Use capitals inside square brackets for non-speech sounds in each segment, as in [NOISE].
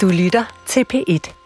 Du lytter til P1.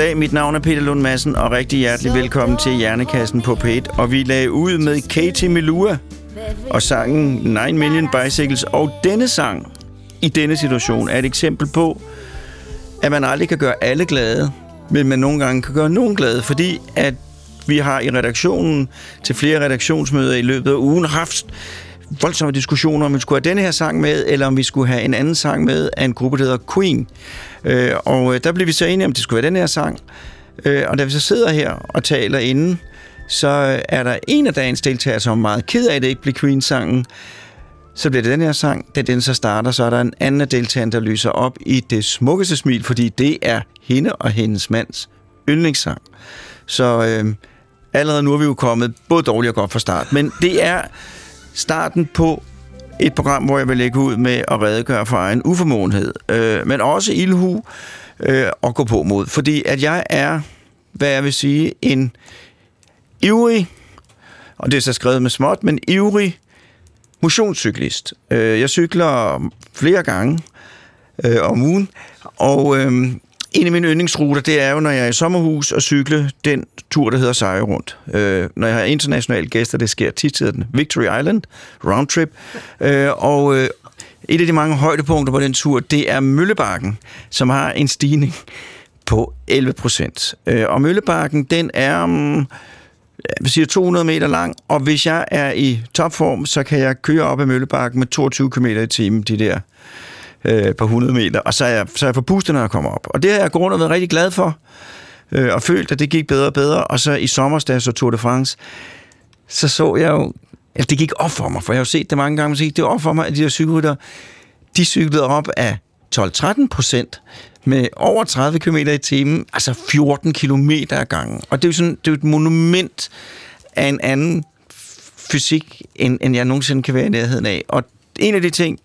Goddag, mit navn er Peter Lund Madsen, og rigtig hjertelig velkommen til Hjernekassen på P1. Og vi lagde ud med Katie Melua og sangen 9 Million Bicycles. Og denne sang, i denne situation, er et eksempel på, at man aldrig kan gøre alle glade, men man nogle gange kan gøre nogen glade, fordi at vi har i redaktionen til flere redaktionsmøder i løbet af ugen haft voldsomme diskussioner, om vi skulle have denne her sang med, eller om vi skulle have en anden sang med af en gruppe, der hedder Queen. Øh, og øh, der blev vi så enige om, at det skulle være den her sang. Øh, og da vi så sidder her og taler inden, så øh, er der en af dagens deltagere, som er meget ked af, at det ikke blev Queen-sangen. Så bliver det den her sang. Da den så starter, så er der en anden deltager, der lyser op i det smukkeste smil, fordi det er hende og hendes mands yndlingssang. Så øh, allerede nu er vi jo kommet både dårligt og godt fra start. Men det er starten på et program, hvor jeg vil lægge ud med at redegøre for egen uformåenhed, øh, men også ilhu øh, og gå på mod. Fordi at jeg er, hvad jeg vil sige, en ivrig, og det er så skrevet med småt, men ivrig motionscyklist. Øh, jeg cykler flere gange øh, om ugen, og øh, en af mine yndlingsruter, det er jo, når jeg er i sommerhus og cykle den tur, der hedder Sejre rundt. Øh, når jeg har internationale gæster, det sker tit, hedder den Victory Island, roundtrip. Øh, og øh, et af de mange højdepunkter på den tur, det er Møllebakken, som har en stigning på 11 procent. Øh, og Møllebakken, den er... Mm, um, jeg siger 200 meter lang, og hvis jeg er i topform, så kan jeg køre op ad Møllebakken med 22 km i timen, de der øh, par 100 meter, og så er, jeg, så er jeg forpustet, når jeg kommer op. Og det har jeg grundet været rigtig glad for, øh, og følt, at det gik bedre og bedre. Og så i sommer, da jeg så Tour de France, så så jeg jo, at det gik op for mig, for jeg har jo set det mange gange, så gik det op for mig, at de der cykelrytter, de cyklede op af 12-13 procent med over 30 km i timen, altså 14 km ad gangen. Og det er jo sådan, det er jo et monument af en anden fysik, end, end jeg nogensinde kan være i nærheden af. Og en af de ting,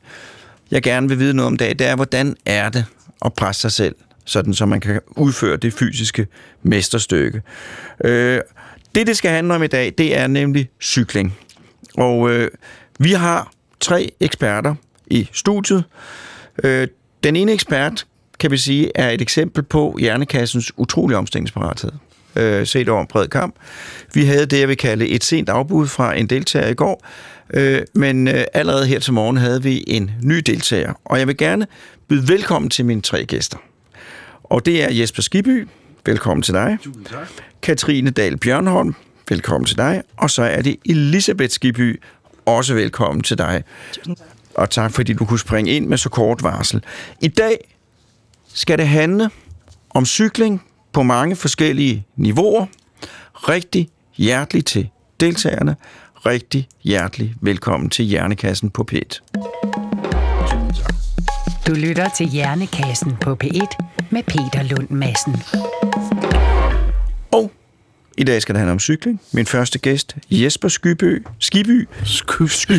jeg gerne vil vide noget om dag, det er, hvordan er det at presse sig selv, sådan så man kan udføre det fysiske mesterstykke. Øh, det, det skal handle om i dag, det er nemlig cykling. Og øh, vi har tre eksperter i studiet. Øh, den ene ekspert, kan vi sige, er et eksempel på hjernekassens utrolige omstillingsparathed øh, set over en bred kamp. Vi havde det, jeg vil kalde et sent afbud fra en deltager i går, øh, men øh, allerede her til morgen havde vi en ny deltager, og jeg vil gerne byde velkommen til mine tre gæster. Og det er Jesper Skiby, velkommen til dig. Tusind tak. Katrine Dahl Bjørnholm, velkommen til dig. Og så er det Elisabeth Skiby, også velkommen til dig. Og tak fordi du kunne springe ind med så kort varsel. I dag skal det handle om cykling på mange forskellige niveauer. Rigtig hjertelig til deltagerne. Rigtig hjertelig velkommen til Hjernekassen på P1. Du lytter til Hjernekassen på P1 med Peter Lund Madsen. Og i dag skal det handle om cykling. Min første gæst, Jesper Skyby. Skiby. Sky, sky.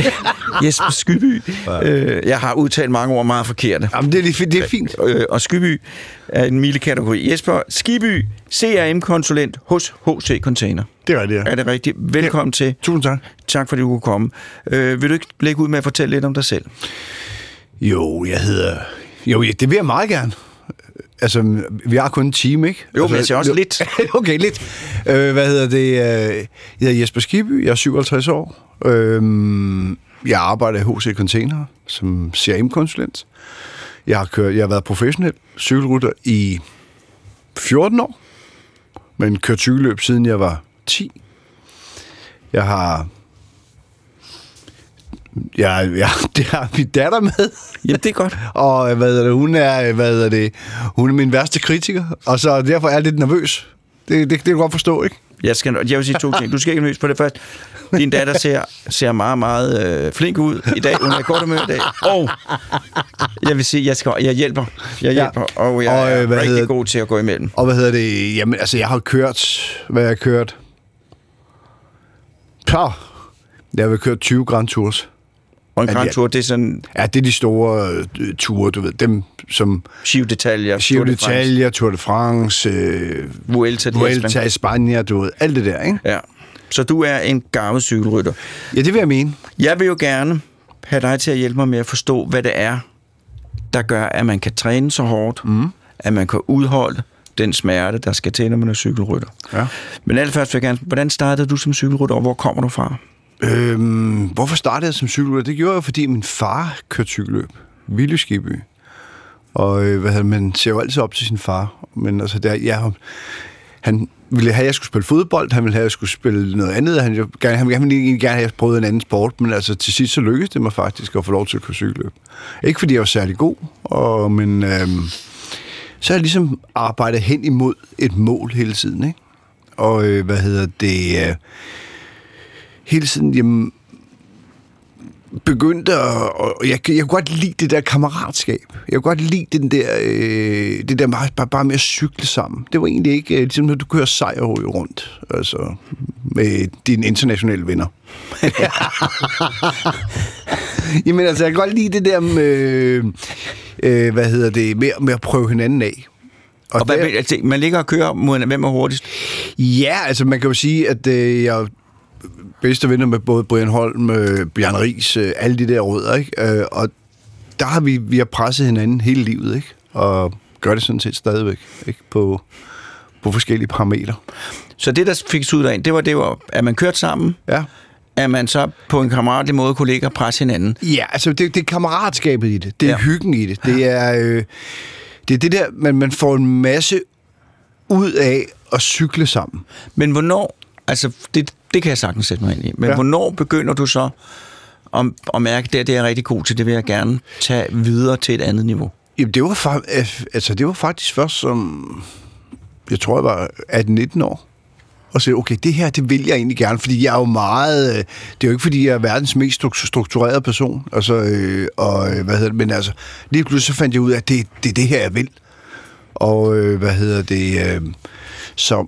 [LAUGHS] Jesper Skyby. Øh, jeg har udtalt mange ord meget forkerte. Jamen, det er, lige det er fint. Øh, og Skyby er en milde kategori. Jesper Skiby, CRM-konsulent hos HC Container. Det er rigtigt, ja. Er det rigtigt? Velkommen til. Tusind tak. Tak fordi du kunne komme. Øh, vil du ikke lægge ud med at fortælle lidt om dig selv? Jo, jeg hedder... Jo, ja, det vil jeg meget gerne. Altså, vi har kun en time, ikke? Jo, altså, men jeg siger også jo- lidt. [LAUGHS] okay, lidt. Øh, hvad hedder det? Øh, Jeg hedder Jesper Skiby, jeg er 57 år. Øh, Jeg arbejder i HC Container som CRM-konsulent. Jeg har, kørt, jeg har været professionel cykelrytter i 14 år, men kørt cykelløb siden jeg var 10. Jeg har... Jeg, jeg, [LAUGHS] det har min datter med. Jamen, det er godt. [LAUGHS] Og hvad er det, hun er, hvad er det, hun er min værste kritiker, og så derfor er jeg lidt nervøs. Det, det, det kan du godt forstå, ikke? Jeg, skal, jeg vil sige to ting. Du skal ikke nøjes på det først. Din datter ser, ser meget, meget øh, flink ud i dag. Hun er godt humør i dag. Og jeg vil sige, jeg, skal, jeg hjælper. Jeg hjælper, ja. og jeg Og, øh, er hvad rigtig hedder- god til at gå imellem. Og hvad hedder det? Jamen, altså, jeg har kørt... Hvad har jeg kørt? Så, jeg har kørt 20 Grand Tours. Og en Grand. Tour, det er sådan Ja, det er de store øh, ture, du ved. Dem som Giro d'Italia, Giro Tour de France, d'Italia, Tour de France, øh, Vuelta, Vuelta i Spanien, du ved. Alt det der, ikke? Ja. Så du er en gavet cykelrytter. Ja, det vil jeg mene. Jeg vil jo gerne have dig til at hjælpe mig med at forstå, hvad det er, der gør, at man kan træne så hårdt, mm. at man kan udholde den smerte, der skal til, når man er cykelrytter. Ja. Men allerførst vil jeg gerne, hvordan startede du som cykelrytter, og hvor kommer du fra? Øhm, hvorfor startede jeg som cykelrytter? Det gjorde jeg, fordi min far kørte cykelløb. Ville Skiby. Og øh, hvad hedder, man ser jo altid op til sin far. Men altså, der, ja, han ville have, at jeg skulle spille fodbold. Han ville have, at jeg skulle spille noget andet. Han, jo, gerne, han ville egentlig gerne have, at jeg prøvede en anden sport. Men altså, til sidst så lykkedes det mig faktisk at få lov til at køre cykelløb. Ikke fordi jeg var særlig god, og, men øhm, så har jeg ligesom arbejdet hen imod et mål hele tiden. Ikke? Og øh, hvad hedder det... Øh, hele tiden, jamen, begyndte at... Og jeg, jeg kunne godt lide det der kammeratskab. Jeg kunne godt lide den der, øh, det der bare, bare, bare med at cykle sammen. Det var egentlig ikke, øh, ligesom når du kører sejrhøj rundt, altså med dine internationale venner. [LAUGHS] Jamen altså, jeg kan godt lide det der med, øh, hvad hedder det, med, med at prøve hinanden af. Og hvad, der- altså, man ligger og kører mod, hvem er hurtigst? Ja, altså man kan jo sige, at øh, jeg bedste venner med både Brian Holm, øh, Bjørn Ries, øh, alle de der rødder, ikke? Øh, og der har vi, vi har presset hinanden hele livet, ikke? Og gør det sådan set stadigvæk, ikke? På, på forskellige parametre. Så det, der fik ud af, det var, det var, at man kørte sammen, Ja. at man så på en kammeratlig måde kunne ligge og presse hinanden. Ja, altså det, det er kammeratskabet i det. Det er Ja. hyggen i det. Det er, øh, det er det der, man, man får en masse ud af at cykle sammen. Men hvornår, altså det, det kan jeg sagtens sætte mig ind i, men ja. Hvornår begynder du så at, at mærke, at det, det er jeg rigtig god til, det vil jeg gerne tage videre til et andet niveau? Jamen, det var, øh, altså, det var faktisk først som, jeg tror, jeg var 18-19 år. Og så okay, det her, det vil jeg egentlig gerne, fordi jeg er jo meget, øh, det er jo ikke, fordi jeg er verdens mest stru- strukturerede person, altså, øh, og, øh, hvad hedder det, men altså, lige pludselig så fandt jeg ud af, at det, det er det her, jeg vil. Og, øh, hvad hedder det, øh, så,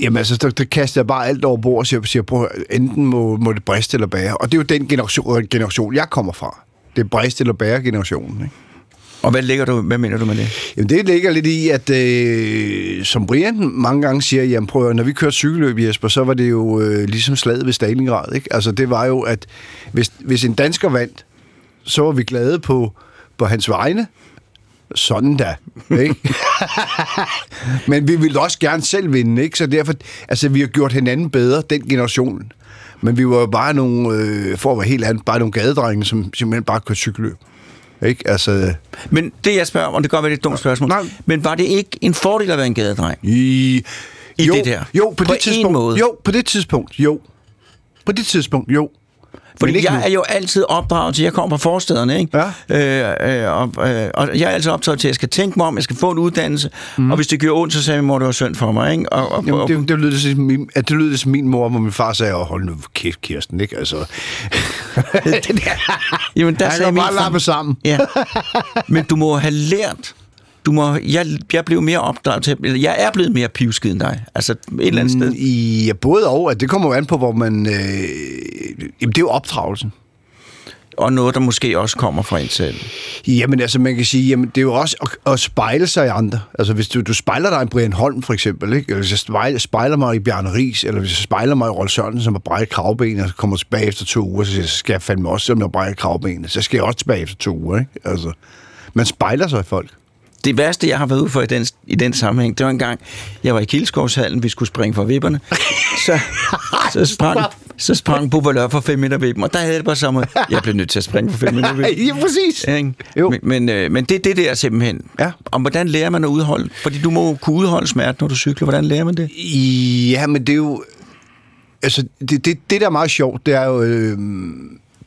Jamen altså, der, der kaster jeg bare alt over bord og siger, siger prøv, enten må, må det briste eller bære. Og det er jo den generation, generation jeg kommer fra. Det er briste eller bære generationen. Ikke? Og hvad, ligger du, hvad mener du med det? Jamen det ligger lidt i, at øh, som Brian mange gange siger, jamen prøv at, når vi kørte cykelløb, Jesper, så var det jo øh, ligesom slaget ved Stalingrad. Ikke? Altså det var jo, at hvis, hvis en dansker vandt, så var vi glade på, på hans vegne. Sådan da. Ikke? [LAUGHS] Men vi ville også gerne selv vinde, ikke? Så derfor, altså vi har gjort hinanden bedre, den generation. Men vi var jo bare nogle, øh, for at være helt andet, bare nogle gadedrenge, som simpelthen bare kørte cykelløb. Ikke? Altså, Men det, jeg spørger om, det kan godt være et dumt spørgsmål, Nej. men var det ikke en fordel at være en gadedreng? I, I jo, det der? Jo, på, På det tidspunkt. måde? Jo, på det tidspunkt, jo. På det tidspunkt, jo. Fordi jeg nu. er jo altid opdraget til, jeg kommer fra forstederne, ikke? Ja. Øh, øh, og, øh, og jeg er altid optaget til, at jeg skal tænke mig om, jeg skal få en uddannelse, mm. og hvis det gør ondt, så sagde min mor, det var synd for mig, ikke? Og, og, Jamen, det, det, lød det, som min, det lød det som min mor, hvor min far sagde, hold nu kæft, Kirsten, ikke? Altså, [LAUGHS] jamen, der sagde min far- sammen. Ja. [LAUGHS] Men du må have lært, du må, jeg, jeg blev mere opdraget til, eller jeg er blevet mere pivskid end dig, altså et eller andet sted. Mm, I, ja, både og, at det kommer jo an på, hvor man... Øh, jamen, det er jo opdragelsen. Og noget, der måske også kommer fra en selv. Jamen altså, man kan sige, jamen, det er jo også at, at spejle sig i andre. Altså, hvis du, du spejler dig i Brian Holm, for eksempel, ikke? eller hvis jeg spejler, spejler mig i Bjarne Ries, eller hvis jeg spejler mig i Rolf Sørensen, som har brækket kravbenet, og så kommer tilbage efter to uger, så skal jeg fandme også, som jeg har brækket kravbenet. Så skal jeg også tilbage efter to uger, ikke? Altså, man spejler sig i folk. Det værste, jeg har været ude for i den, i den sammenhæng, det var en gang, jeg var i Kildeskovshallen, vi skulle springe fra vipperne. Så, [LAUGHS] så sprang, så sprang Bubba Lør for 5 meter vippen, og der havde det bare sammen. Jeg blev nødt til at springe for 5 meter [LAUGHS] vippen. ja, præcis. Ja? Jo. Men, men, øh, men det, det der simpelthen. Ja. Om hvordan lærer man at udholde? Fordi du må kunne udholde smerte, når du cykler. Hvordan lærer man det? Ja, men det er jo... Altså, det, det, det der er meget sjovt, det er jo... Øh,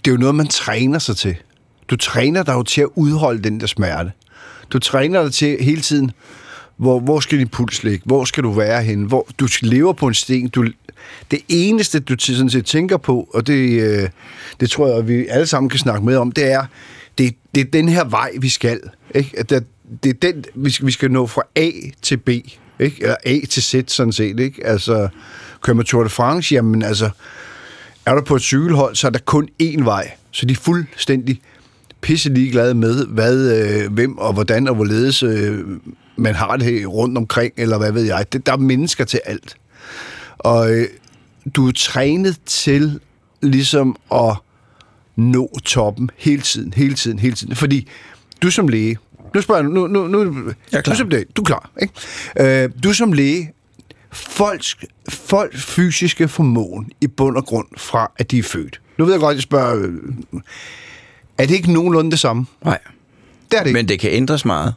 det er jo noget, man træner sig til. Du træner dig jo til at udholde den der smerte. Du træner dig til hele tiden, hvor, hvor skal din puls ligge? Hvor skal du være henne? Hvor, du lever på en sten. Du, det eneste, du til- sådan set tænker på, og det, øh, det tror jeg, at vi alle sammen kan snakke med om, det er, det, det er den her vej, vi skal. Ikke? At det, det er den, vi skal, vi skal nå fra A til B. Ikke? Eller A til Z, sådan set. Ikke? Altså, kører man Tour de France, jamen altså, er du på et cykelhold, så er der kun én vej. Så de er fuldstændig pisse ligeglade med, hvad, øh, hvem og hvordan og hvorledes øh, man har det rundt omkring, eller hvad ved jeg. Det, der er mennesker til alt. Og øh, du er trænet til ligesom at nå toppen hele tiden, hele tiden, hele tiden. Fordi du som læge, nu spørger jeg, nu, nu, nu, Jeg er klar. du som læge, du er klar, ikke? Øh, du som læge, folks, folks fysiske formåen i bund og grund fra, at de er født. Nu ved jeg godt, jeg spørger, øh, er det ikke nogenlunde det samme? Nej. Det er det ikke. Men det kan ændres meget.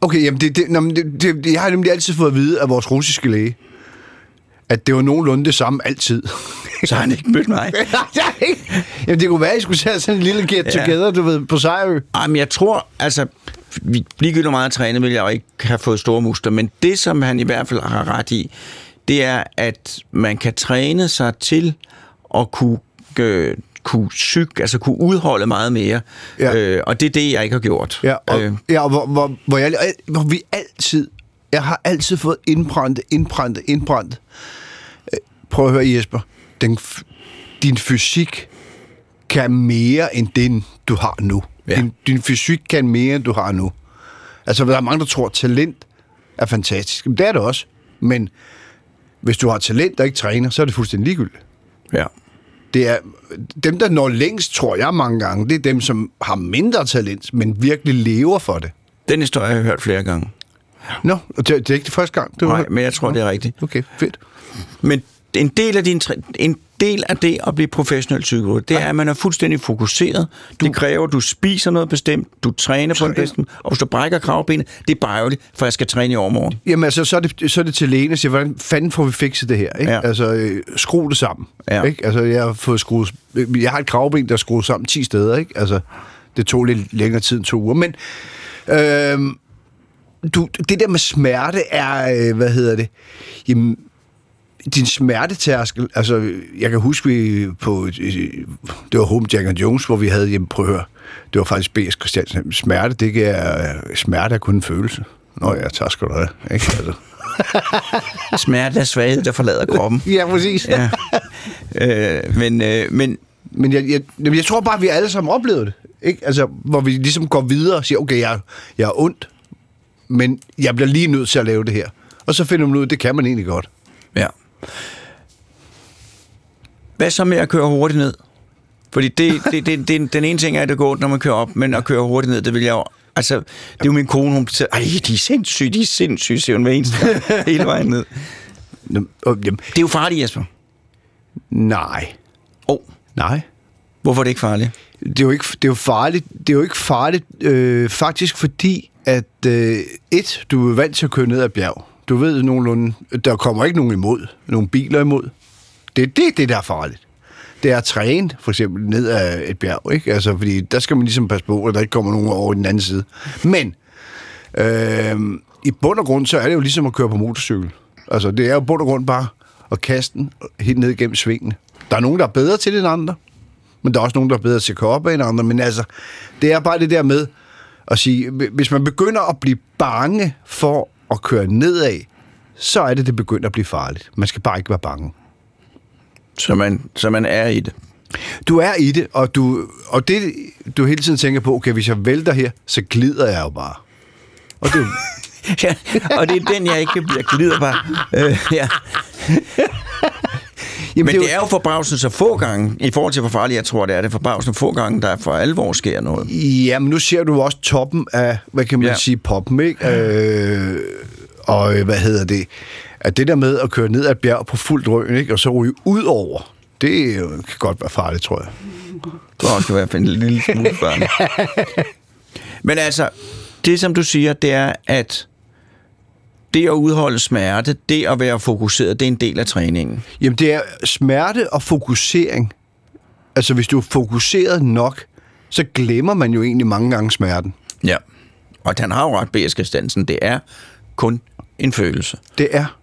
Okay, jamen det, det, nå, men det, det, jeg har nemlig altid fået at vide af vores russiske læge, at det var nogenlunde det samme altid. [LAUGHS] Så har han ikke mødt mig. [LAUGHS] jamen det kunne være, at I skulle tage sådan en lille get Ja. together, du ved, på Sejrø. Jamen, jeg tror, altså, vi- ligegyldigt hvor meget at træne, vil jeg jo ikke have fået store muskler, men det, som han i hvert fald har ret i, det er, at man kan træne sig til at kunne, øh, kunne syg, altså kunne udholde meget mere. Ja. Øh, og det er det, jeg ikke har gjort. Ja, og, øh, ja, og hvor, hvor, hvor, jeg, hvor vi altid, jeg har altid fået indbrændt, indbrændt, indbrændt. Øh, Prøv at høre, Jesper. Den, din fysik kan mere end den, du har nu. Ja. Din, din fysik kan mere, end du har nu. Altså, der er mange, der tror, at talent er fantastisk. Men det er det også. Men hvis du har talent og ikke træner, så er det fuldstændig ligegyldigt. ja. Det er dem, der når længst, tror jeg mange gange, det er dem, som har mindre talent, men virkelig lever for det. Den historie har jeg hørt flere gange. Nå, det, det er ikke det første gang. Det var Nej, men jeg tror, det er rigtigt. Okay, fedt. Men en del af din en del af det at blive professionel cykelrytter, det er, at man er fuldstændig fokuseret. Du, det kræver, at du spiser noget bestemt, du træner på en bestemt, og hvis du brækker kravbenet, det er bare for jeg skal træne i overmorgen. Jamen altså, så er det, så er det til lægen og siger, hvordan fanden får vi fikset det her? Ikke? Ja. Altså, øh, skru det sammen. Ja. Ikke? Altså, jeg har fået skruet, jeg har et kravben, der er skruet sammen 10 steder. Ikke? Altså, det tog lidt længere tid end to uger. Men øh, du, det der med smerte er, øh, hvad hedder det? Jamen, din smertetærskel, altså, jeg kan huske, vi på, det var Home Jack and Jones, hvor vi havde, jamen prøv høre, det var faktisk B.S. Christiansen. Smerte, det er, smerte er kun en følelse. Nå ja, tak skal du have. Ikke? Altså. [LAUGHS] Smerte er svaghed, der forlader kroppen. [LAUGHS] Ja, præcis. Ja. Øh, men, øh, men Men jeg, jeg, jeg tror bare, at vi alle sammen oplevede det. Ikke? Altså, hvor vi ligesom går videre og siger, okay, jeg, jeg er ondt, men jeg bliver lige nødt til at lave det her. Og så finder man ud af, at det kan man egentlig godt. Ja. Hvad så med at køre hurtigt ned? Fordi det, det, det, det, den ene ting er, at det går når man kører op, men at køre hurtigt ned, det vil jeg jo... Altså, det er jo min kone, hun siger, ej, de er sindssyge, de er sindssyge, siger hun hver eneste hele vejen ned. Det er jo farligt, Jesper. nej. Åh, oh, Nej. hvorfor er det ikke farligt? Det er jo ikke, det er jo farligt. Det er jo ikke farligt, øh, faktisk fordi, at øh, et, du er vant til at køre ned ad bjerg. Du ved nogenlunde, der kommer ikke nogen imod, nogen biler imod. Det er det, det der er farligt. Det er at træne, for eksempel, ned ad et bjerg, ikke? Altså, fordi der skal man ligesom passe på, at der ikke kommer nogen over i den anden side. Men, øh, i bund og grund, så er det jo ligesom at køre på motorcykel. Altså, det er jo bund og grund bare at kaste den helt ned gennem svingene. Der er nogen, der er bedre til det end andre. Men der er også nogen, der er bedre til at køre op end andre. Men altså, det er bare det der med at sige, hvis man begynder at blive bange for at køre nedad, så er det, det begynder at blive farligt. Man skal bare ikke være bange. Så man, så man er i det. Du er i det, og, du, og det, du hele tiden tænker på, okay, hvis jeg vælter her, så glider jeg jo bare. Og det, er [LAUGHS] Ja, og det er den, jeg ikke kan blive. Jeg glider bare. Øh, ja. Jamen, Men det, det er jo forbavsende så få gange, i forhold til hvor farligt jeg tror, det er det forbavsende få gange, der for alvor sker noget. Jamen, nu ser du også toppen af, hvad kan man ja. sige, poppen, ikke? Øh, og øh, hvad hedder det? At det der med at køre ned ad et bjerg på fuld drøn, ikke? Og så ryge ud over, det kan godt være farligt, tror jeg. Det også kan være en lille smule børn. [LAUGHS] Men altså, det som du siger, det er, at det at udholde smerte, det at være fokuseret, det er en del af træningen. Jamen, det er smerte og fokusering. Altså, hvis du er fokuseret nok, så glemmer man jo egentlig mange gange smerten. Ja, og han har jo ret, B.S. Stansen. Det er kun en følelse. Det er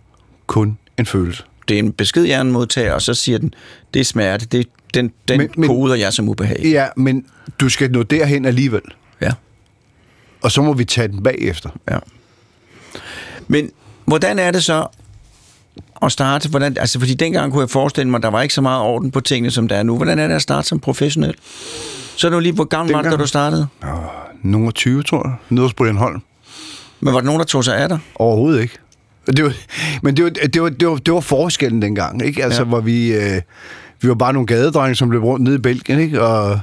kun en følelse. Det er en besked, hjernen modtager, og så siger den, det er smerte, det, den, den men, men, koder jeg som ubehag. Ja, men du skal nå derhen alligevel. Ja. Og så må vi tage den bagefter. Ja. Men hvordan er det så at starte? Hvordan, altså, fordi dengang kunne jeg forestille mig, at der var ikke så meget orden på tingene, som der er nu. Hvordan er det at starte som professionel? Så er du lige, hvor gammel var du, da du startede? Ja, nogle 20, tror jeg. Nede hos Brian Holm. Men var der nogen, der tog sig af dig? Overhovedet ikke. Det var, men det var, det, var, det, var, det var forskellen dengang, ikke? Altså, ja. hvor vi, øh, vi var bare nogle gadedrenge, som blev rundt nede i Belgien, ikke? Og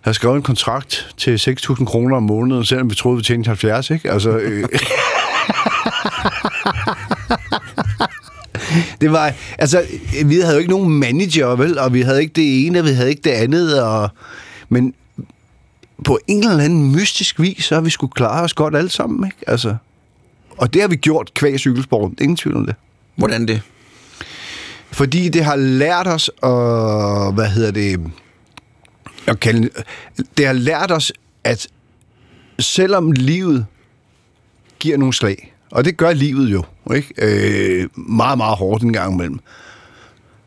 havde skrevet en kontrakt til 6.000 kroner om måneden, selvom vi troede, vi tjente 70, ikke? Altså... Øh, [LAUGHS] [LAUGHS] [LAUGHS] det var, altså, vi havde jo ikke nogen manager, vel? Og vi havde ikke det ene, vi havde ikke det andet, og, men på en eller anden mystisk vis, så har vi skulle klare os godt alle sammen, ikke? Altså, og det har vi gjort kvæg cykelsport. Ingen tvivl om det. Hvordan det? Fordi det har lært os at, hvad hedder det, at kalde, det har lært os, at selvom livet giver nogle slag, og det gør livet jo, ikke? Øh, meget, meget hårdt en gang imellem.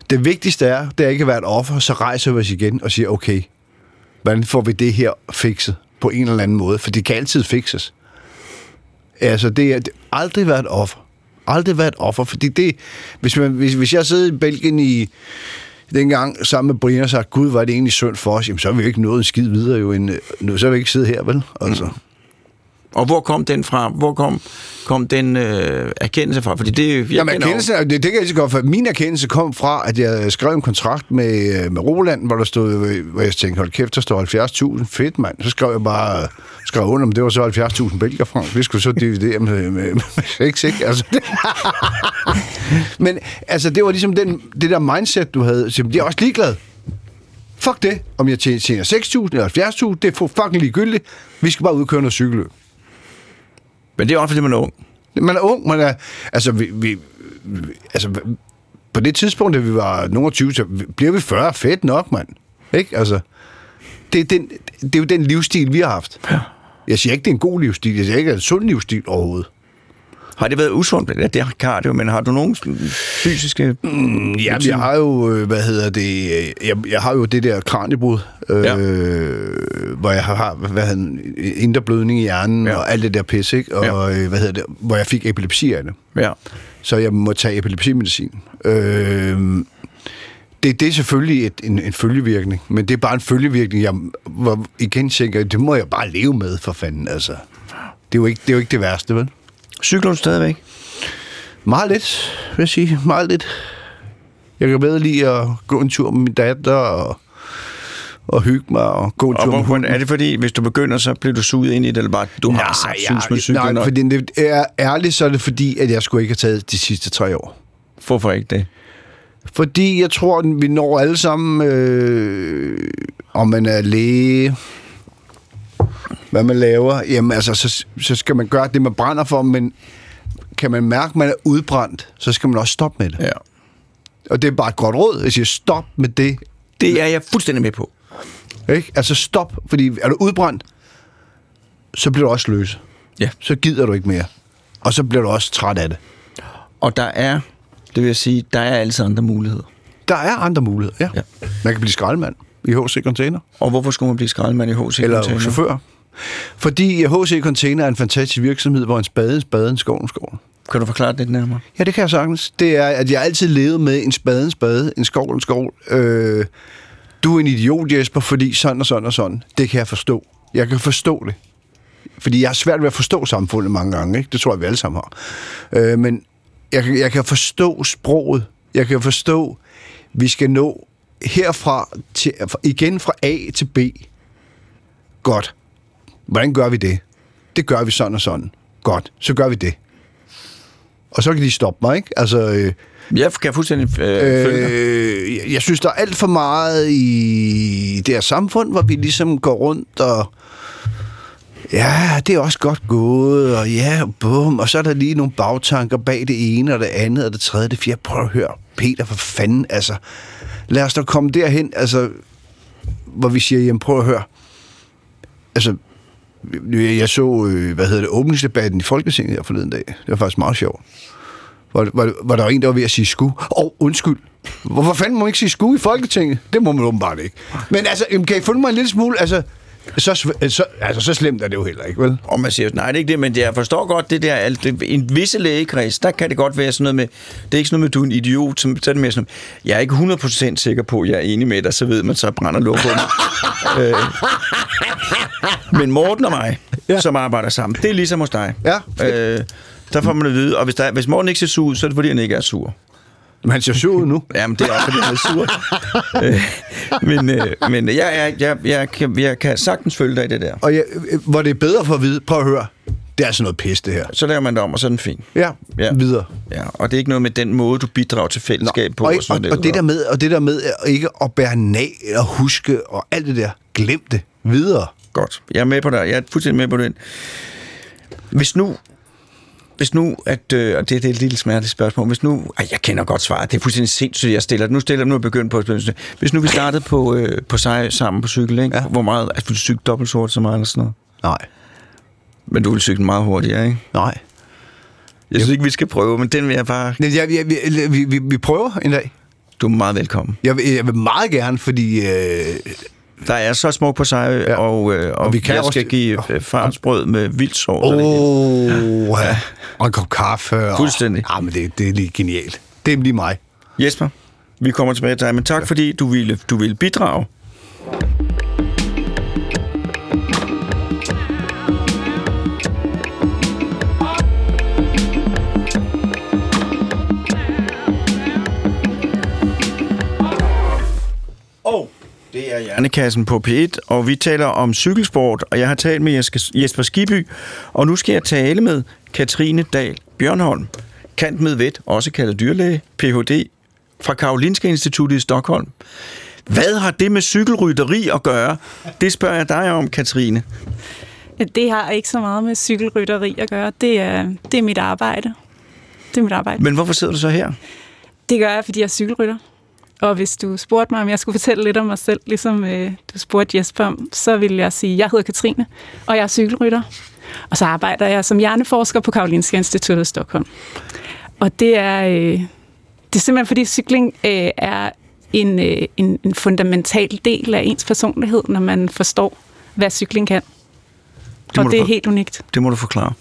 Det vigtigste er, det er ikke at være et offer, så rejser vi os igen og siger, okay, hvordan får vi det her fikset på en eller anden måde? For det kan altid fikses. Altså, det er aldrig været et offer. Aldrig været et offer, fordi det... Hvis, man, hvis, hvis jeg sidder i Belgien i dengang sammen med Brian og sagt, gud, var det egentlig synd for os, jamen så har vi jo ikke nået en skid videre jo, end, nu, så har vi ikke siddet her, vel? Altså. Mm. Og hvor kom den fra? Hvor kom, kom den øh, erkendelse fra? Fordi det, jeg Jamen, erkendelse, det, det kan jeg ikke godt, for min erkendelse kom fra, at jeg skrev en kontrakt med, øh, med Roland, hvor der stod, hvor jeg tænkte, hold kæft, der står 70.000, fedt mand. Så skrev jeg bare, skrev under, men det var så 70.000 belgier fra. Vi skulle så dividere med, med, med 6, ikke? Altså, det. [LAUGHS] men altså, det var ligesom den, det der mindset, du havde. Så jeg er også ligeglad. Fuck det, om jeg tjener 6.000 eller 70.000, det er fucking ligegyldigt. Vi skal bare ud og køre noget cykelløb. Men det er også, fordi man er ung. Man er ung, man er... Altså, vi, vi, altså på det tidspunkt, da vi var nogle 20, så bliver vi 40. Fedt nok, mand. Ikke? Altså, det, er den, det er jo den livsstil, vi har haft. Ja. Jeg siger ikke, det er en god livsstil. Jeg siger ikke, det er en sund livsstil overhovedet. Har det været usundt? Ja, det har cardio, men har du nogen fysiske... Mm, ja, jeg har jo, øh, hvad hedder det, jeg, jeg har jo det der kraniebrud, øh, ja. hvor jeg har, hvad hedder det, indre blødning i hjernen ja. og alt det der pis, ikke? Og, ja. Øh, hvad hedder det, hvor jeg fik epilepsi af det. Ja. Så jeg må tage epilepsimedicin. Øh, det, det er selvfølgelig et, en, en følgevirkning, men det er bare en følgevirkning, jeg hvor igen tænker, det må jeg bare leve med, for fanden, altså. Det er jo ikke det, er jo ikke det værste, vel? Cykler du stadigvæk? Meget lidt, vil jeg sige. Meget lidt. Jeg kan bedre lide at gå en tur med min datter og, og hygge mig og gå en og tur med hunden. Er det fordi, hvis du begynder, så bliver du suget ind i det, eller bare, du nej, har sagt, ja, med cyklen? Nej, fordi det er ærligt, så er det fordi, at jeg skulle ikke have taget de sidste tre år. Hvorfor ikke det? Fordi jeg tror, at vi når alle sammen, øh, om man er læge, hvad man laver, jamen altså, så, så skal man gøre det, man brænder for, men kan man mærke, at man er udbrændt, så skal man også stoppe med det. Ja. Og det er bare et godt råd. Jeg siger, stop med det. Det er jeg fuldstændig med på. Ikke? Altså stop, fordi er du udbrændt, så bliver du også løs. Ja. Så gider du ikke mere. Og så bliver du også træt af det. Og der er, det vil jeg sige, der er altid andre muligheder. Der er andre muligheder, ja. ja. Man kan blive skraldemand i HC Container. Og hvorfor skulle man blive skraldemand i HC Container? Eller chauffør. Fordi HC Container er en fantastisk virksomhed, hvor en spade en spade, en skov en skov. Kan du forklare det lidt nærmere? Ja, det kan jeg sagtens. Det er, at jeg altid levet med en spade en spade, en skov en skov. Øh, du er en idiot, Jesper, fordi sådan og sådan og sådan. Det kan jeg forstå. Jeg kan forstå det. Fordi jeg har svært ved at forstå samfundet mange gange. Ikke? Det tror jeg, vi alle sammen har. Øh, men jeg, jeg kan forstå sproget. Jeg kan forstå vi skal nå herfra til, igen fra A til B. Godt. Hvordan gør vi det? Det gør vi sådan og sådan. Godt, så gør vi det. Og så kan de stoppe mig, ikke? Altså, øh, Jeg kan fuldstændig øh, øh, jeg- jeg synes, der er alt for meget i det her samfund, hvor vi ligesom går rundt og... Ja, det er også godt gået, og ja, bum, og så er der lige nogle bagtanker bag det ene, og det andet, og det tredje, det fjerde. Prøv at høre, Peter, for fanden, altså. Lad os da komme derhen, altså, hvor vi siger, jamen prøv at høre. Altså, jeg så, øh, hvad hedder det, åbningsdebatten i Folketinget her forleden dag. Det var faktisk meget sjovt. Hvor, hvor, hvor der var en, der var ved at sige sku. Åh, oh, undskyld. Hvorfor fanden må man ikke sige sku i Folketinget? Det må man åbenbart ikke. Men altså, kan I følge mig en lille smule? Altså, så, så, altså, så slemt er det jo heller ikke, vel? Og man siger, nej, det er ikke det, men jeg forstår godt det der, alt det, en visse lægekreds, der kan det godt være sådan noget med, det er ikke sådan noget med, du er en idiot, som, så er det mere sådan, jeg er ikke 100% sikker på, at jeg er enig med dig, så ved man, så brænder mig. [LAUGHS] øh, men Morten og mig, Ja. som arbejder sammen, det er ligesom hos dig. Ja, fedt. øh, der får man at vide, og hvis, der, hvis Morten ikke ser sur ud, så er det fordi, han ikke er sur. Men han ser sur ud nu. [LAUGHS] Jamen, det er også, fordi han er sur. øh, men øh, men jeg, jeg, jeg, jeg, kan, jeg kan sagtens følge dig i det der. Og jeg, øh, hvor det er bedre for at vide, prøv at høre, det er altså noget pis, det her. Så laver man det om, og så er den fin. Ja, Ja. videre. Ja, og det er ikke noget med den måde, du bidrager til fællesskab på. og, og, sådan og, og, noget. det der med, og det der med at ikke at bære nag og huske og alt det der, glem det videre. Godt. Jeg er med på dig. Jeg er fuldstændig med på den. Hvis nu, hvis nu, at, øh, og det, det er et lille smerteligt spørgsmål, hvis nu, ej, jeg kender godt svaret, det er fuldstændig sindssygt, jeg stiller det. Nu stiller jeg nu er jeg begyndt på at. Hvis nu vi startede på, øh, på sej sammen på cykel, ikke? Ja. Hvor meget, altså, vil du cykle dobbelt så hurtigt så meget eller sådan noget? Nej. Men du vil cykle meget hurtigere, ikke? Nej. Jeg synes ikke, vi skal prøve, men den vil jeg bare... Men jeg, jeg, vi, vi, vi, vi prøver en dag. Du er meget velkommen. Jeg vil, jeg vil meget gerne, fordi... Øh, Der er så smuk på Sejø, Ja. og, øh, og, Og vi kan jeg skal også- give øh, farnsbrød med vildt sovs. Åh, oh, ja. og en kop kaffe. Og, Fuldstændig. Ja, men det, det er lige genialt. Det er lige mig. Jesper, vi kommer tilbage til dig, men tak fordi du ville, du ville bidrage. Er Hjernekassen på P1, og vi taler om cykelsport, og jeg har talt med Jes- Jesper Skiby, og nu skal jeg tale med Katrine Dahl Bjørnholm, kant med vet, også kaldet dyrlæge, Ph.D. fra Karolinska Instituttet i Stockholm. Hvad har det med cykelrytteri at gøre? Det spørger jeg dig om, Katrine. Det har ikke så meget med cykelrytteri at gøre. Det er, det er mit arbejde. Det er mit arbejde. Men hvorfor sidder du så her? Det gør jeg, fordi jeg er cykelrytter. Og hvis du spurgte mig, om jeg skulle fortælle lidt om mig selv, ligesom øh, du spurgte Jesper om, så ville jeg sige, at jeg hedder Katrine, og jeg er cykelrytter. Og så arbejder jeg som hjerneforsker på Karolinska Instituttet i Stockholm. Og det er, øh, det er simpelthen, fordi cykling øh, er en, øh, en, en fundamental del af ens personlighed, når man forstår, hvad cykling kan. må og det er helt unikt. Det må du forklare.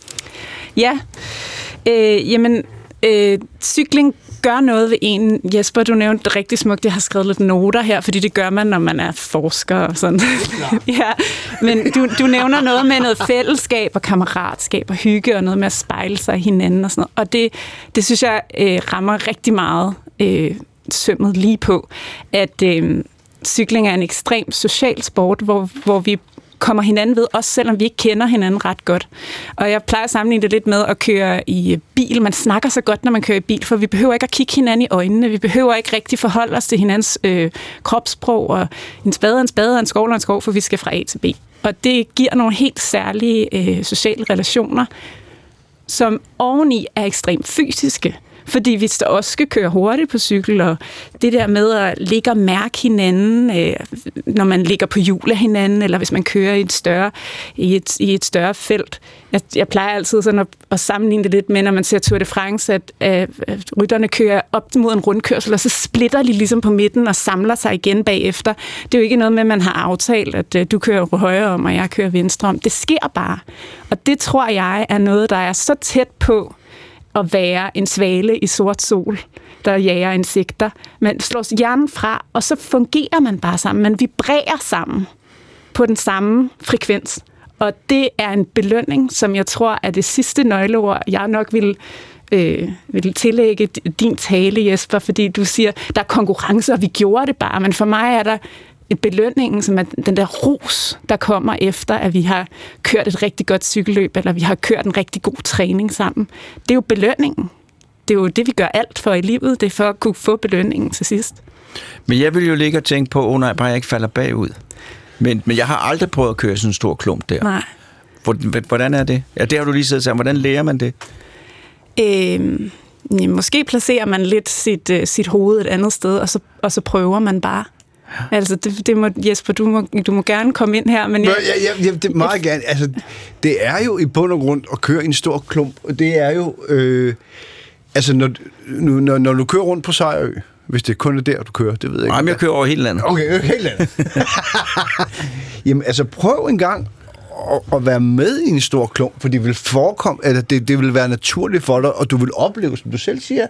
Ja, øh, jamen, øh, cykling gør noget ved en. Jesper, du nævnte det rigtig smukt. Jeg har skrevet lidt noter her, fordi det gør man, når man er forsker og sådan. [LAUGHS] ja, men du, du nævner noget med noget fællesskab og kammeratskab og hygge og noget med at spejle sig i hinanden og sådan noget. Og det, det synes jeg øh, rammer rigtig meget øh, sømmet lige på, at øh, cykling er en ekstrem social sport, hvor, hvor vi kommer hinanden ved, også selvom vi ikke kender hinanden ret godt. Og jeg plejer at sammenligne det lidt med at køre i bil. Man snakker så godt, når man kører i bil, for vi behøver ikke at kigge hinanden i øjnene. Vi behøver ikke rigtig forholde os til hinandens øh, kropssprog, og en spade er en spade, og en skov er en skov, for vi skal fra A til B. Og det giver nogle helt særlige øh, sociale relationer, som oveni er ekstremt fysiske. Fordi vi så også skal køre hurtigt på cykel, og det der med at ligge og mærke hinanden, øh, når man ligger på hjul af hinanden, eller hvis man kører i et større, i et, i et større felt. Jeg, jeg plejer altid sådan at, at sammenligne det lidt med, når man ser Tour de France, at, øh, at rytterne kører op mod en rundkørsel, og så splitter de ligesom på midten og samler sig igen bagefter. Det er jo ikke noget med, at man har aftalt, at øh, du kører højre om, og jeg kører venstre om. Det sker bare. Og det tror jeg er noget, der er så tæt på, at være en svale i sort sol, der jager insekter. Man slår hjernen fra, og så fungerer man bare sammen. Man vibrerer sammen på den samme frekvens. Og det er en belønning, som jeg tror er det sidste nøgleord, jeg nok vil øh, vil tillægge din tale, Jesper, fordi du siger, der er konkurrence, og vi gjorde det bare. Men for mig er der belønningen, som er den der ros, der kommer efter, at vi har kørt et rigtig godt cykelløb, eller vi har kørt en rigtig god træning sammen. Det er jo belønningen. Det er jo det, vi gør alt for i livet. Det er for at kunne få belønningen til sidst. Men jeg vil jo ligge og tænke på, oh nej, bare jeg ikke falder bagud. Men, men jeg har aldrig prøvet at køre sådan en stor klump der. Nej. Hvordan er det? Ja, det har du lige siddet sammen. Hvordan lærer man det? Øhm, ja, måske placerer man lidt sit, uh, sit hoved et andet sted, og så, og så prøver man bare. Altså, det, det må, Jesper, du må, du må gerne komme ind her. Men jeg, ja, ja, det er meget gerne. Altså, det er jo i bund og grund at køre i en stor klump, og det er jo... Øh, altså, når, når, når du kører rundt på Sejrø, hvis det kun er der, du kører, det ved jeg ikke. Nej, men jeg kører over hele landet. Okay, hele landet. [LAUGHS] Jamen, altså, prøv en gang at, at være med i en stor klump, for det vil forekomme, eller det, det vil være naturligt for dig, og du vil opleve, som du selv siger,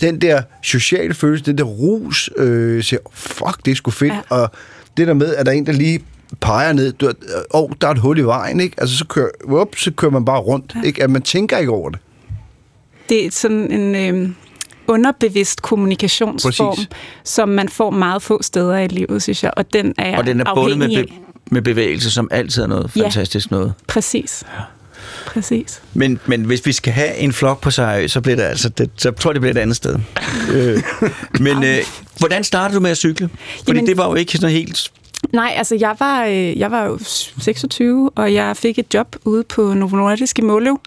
den der sociale følelse, den der rus, øh, siger, fuck, det er sgu fedt, ja. og det der med, at der er en, der lige peger ned, du, oh, der er et hul i vejen, ikke? Altså, så kører, whoop, så kører man bare rundt, ja. ikke? At man tænker ikke over det. Det er sådan en... Øh underbevidst kommunikationsform, Præcis. som man får meget få steder i livet, synes jeg. Og den er Og den er bundet med, be- med bevægelse, som altid er noget ja, fantastisk noget. præcis. Ja. Præcis. Men, men hvis vi skal have en flok på sig, så bliver det altså, det, så tror jeg, det bliver et andet sted. øh, [LAUGHS] men øh, hvordan startede du med at cykle? Fordi Jamen, det var jo ikke sådan helt Nej, altså jeg var, øh, jeg var jo 26, og jeg fik et job ude på Novo Nordisk i Måløv.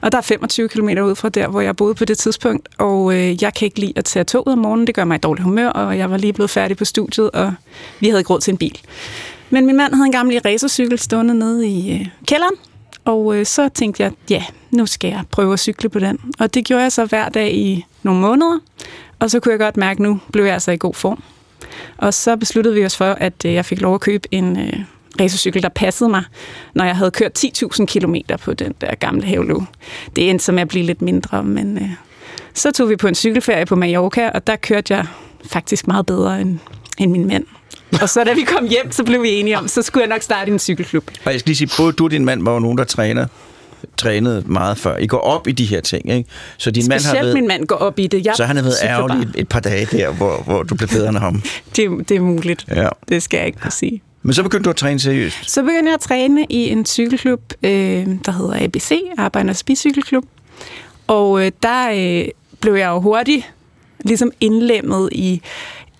Og der er 25 km ud fra der, hvor jeg boede på det tidspunkt. Og øh, jeg kan ikke lide at tage toget om morgenen. Det gør mig i dårlig humør, og jeg var lige blevet færdig på studiet, og vi havde ikke råd til en bil. Men min mand havde en gammel racercykel stående nede i øh, kælderen, og øh, så tænkte jeg, ja, nu skal jeg prøve at cykle på den. Og det gjorde jeg så hver dag i nogle måneder, og så kunne jeg godt mærke, at nu blev jeg altså i god form. Og så besluttede vi os for, at øh, jeg fik lov at købe en øh, racercykel, der passede mig, når jeg havde kørt 10.000 km på den der gamle havelåg. Det endte som at blive lidt mindre, men øh, så tog vi på en cykelferie på Mallorca, og der kørte jeg faktisk meget bedre end, end min mand. Og så da vi kom hjem, så blev vi enige om, så skulle jeg nok starte en cykelklub. Og jeg skal lige sige, både du og din mand var jo nogen, der træner trænet meget før. I går op i de her ting, ikke? Så din Specielt mand har været, min mand går op i det. Jeg så han har været ærgerlig et, et par dage der, hvor, hvor du blev bedre end ham. [LAUGHS] det, det er muligt. Ja. Det skal jeg ikke kunne sige. Men så begyndte du at træne seriøst? Så begyndte jeg at træne i en cykelklub, øh, der hedder ABC, Arbejdernes Bicykelklub. Og øh, der øh, blev jeg jo hurtigt ligesom indlemmet i,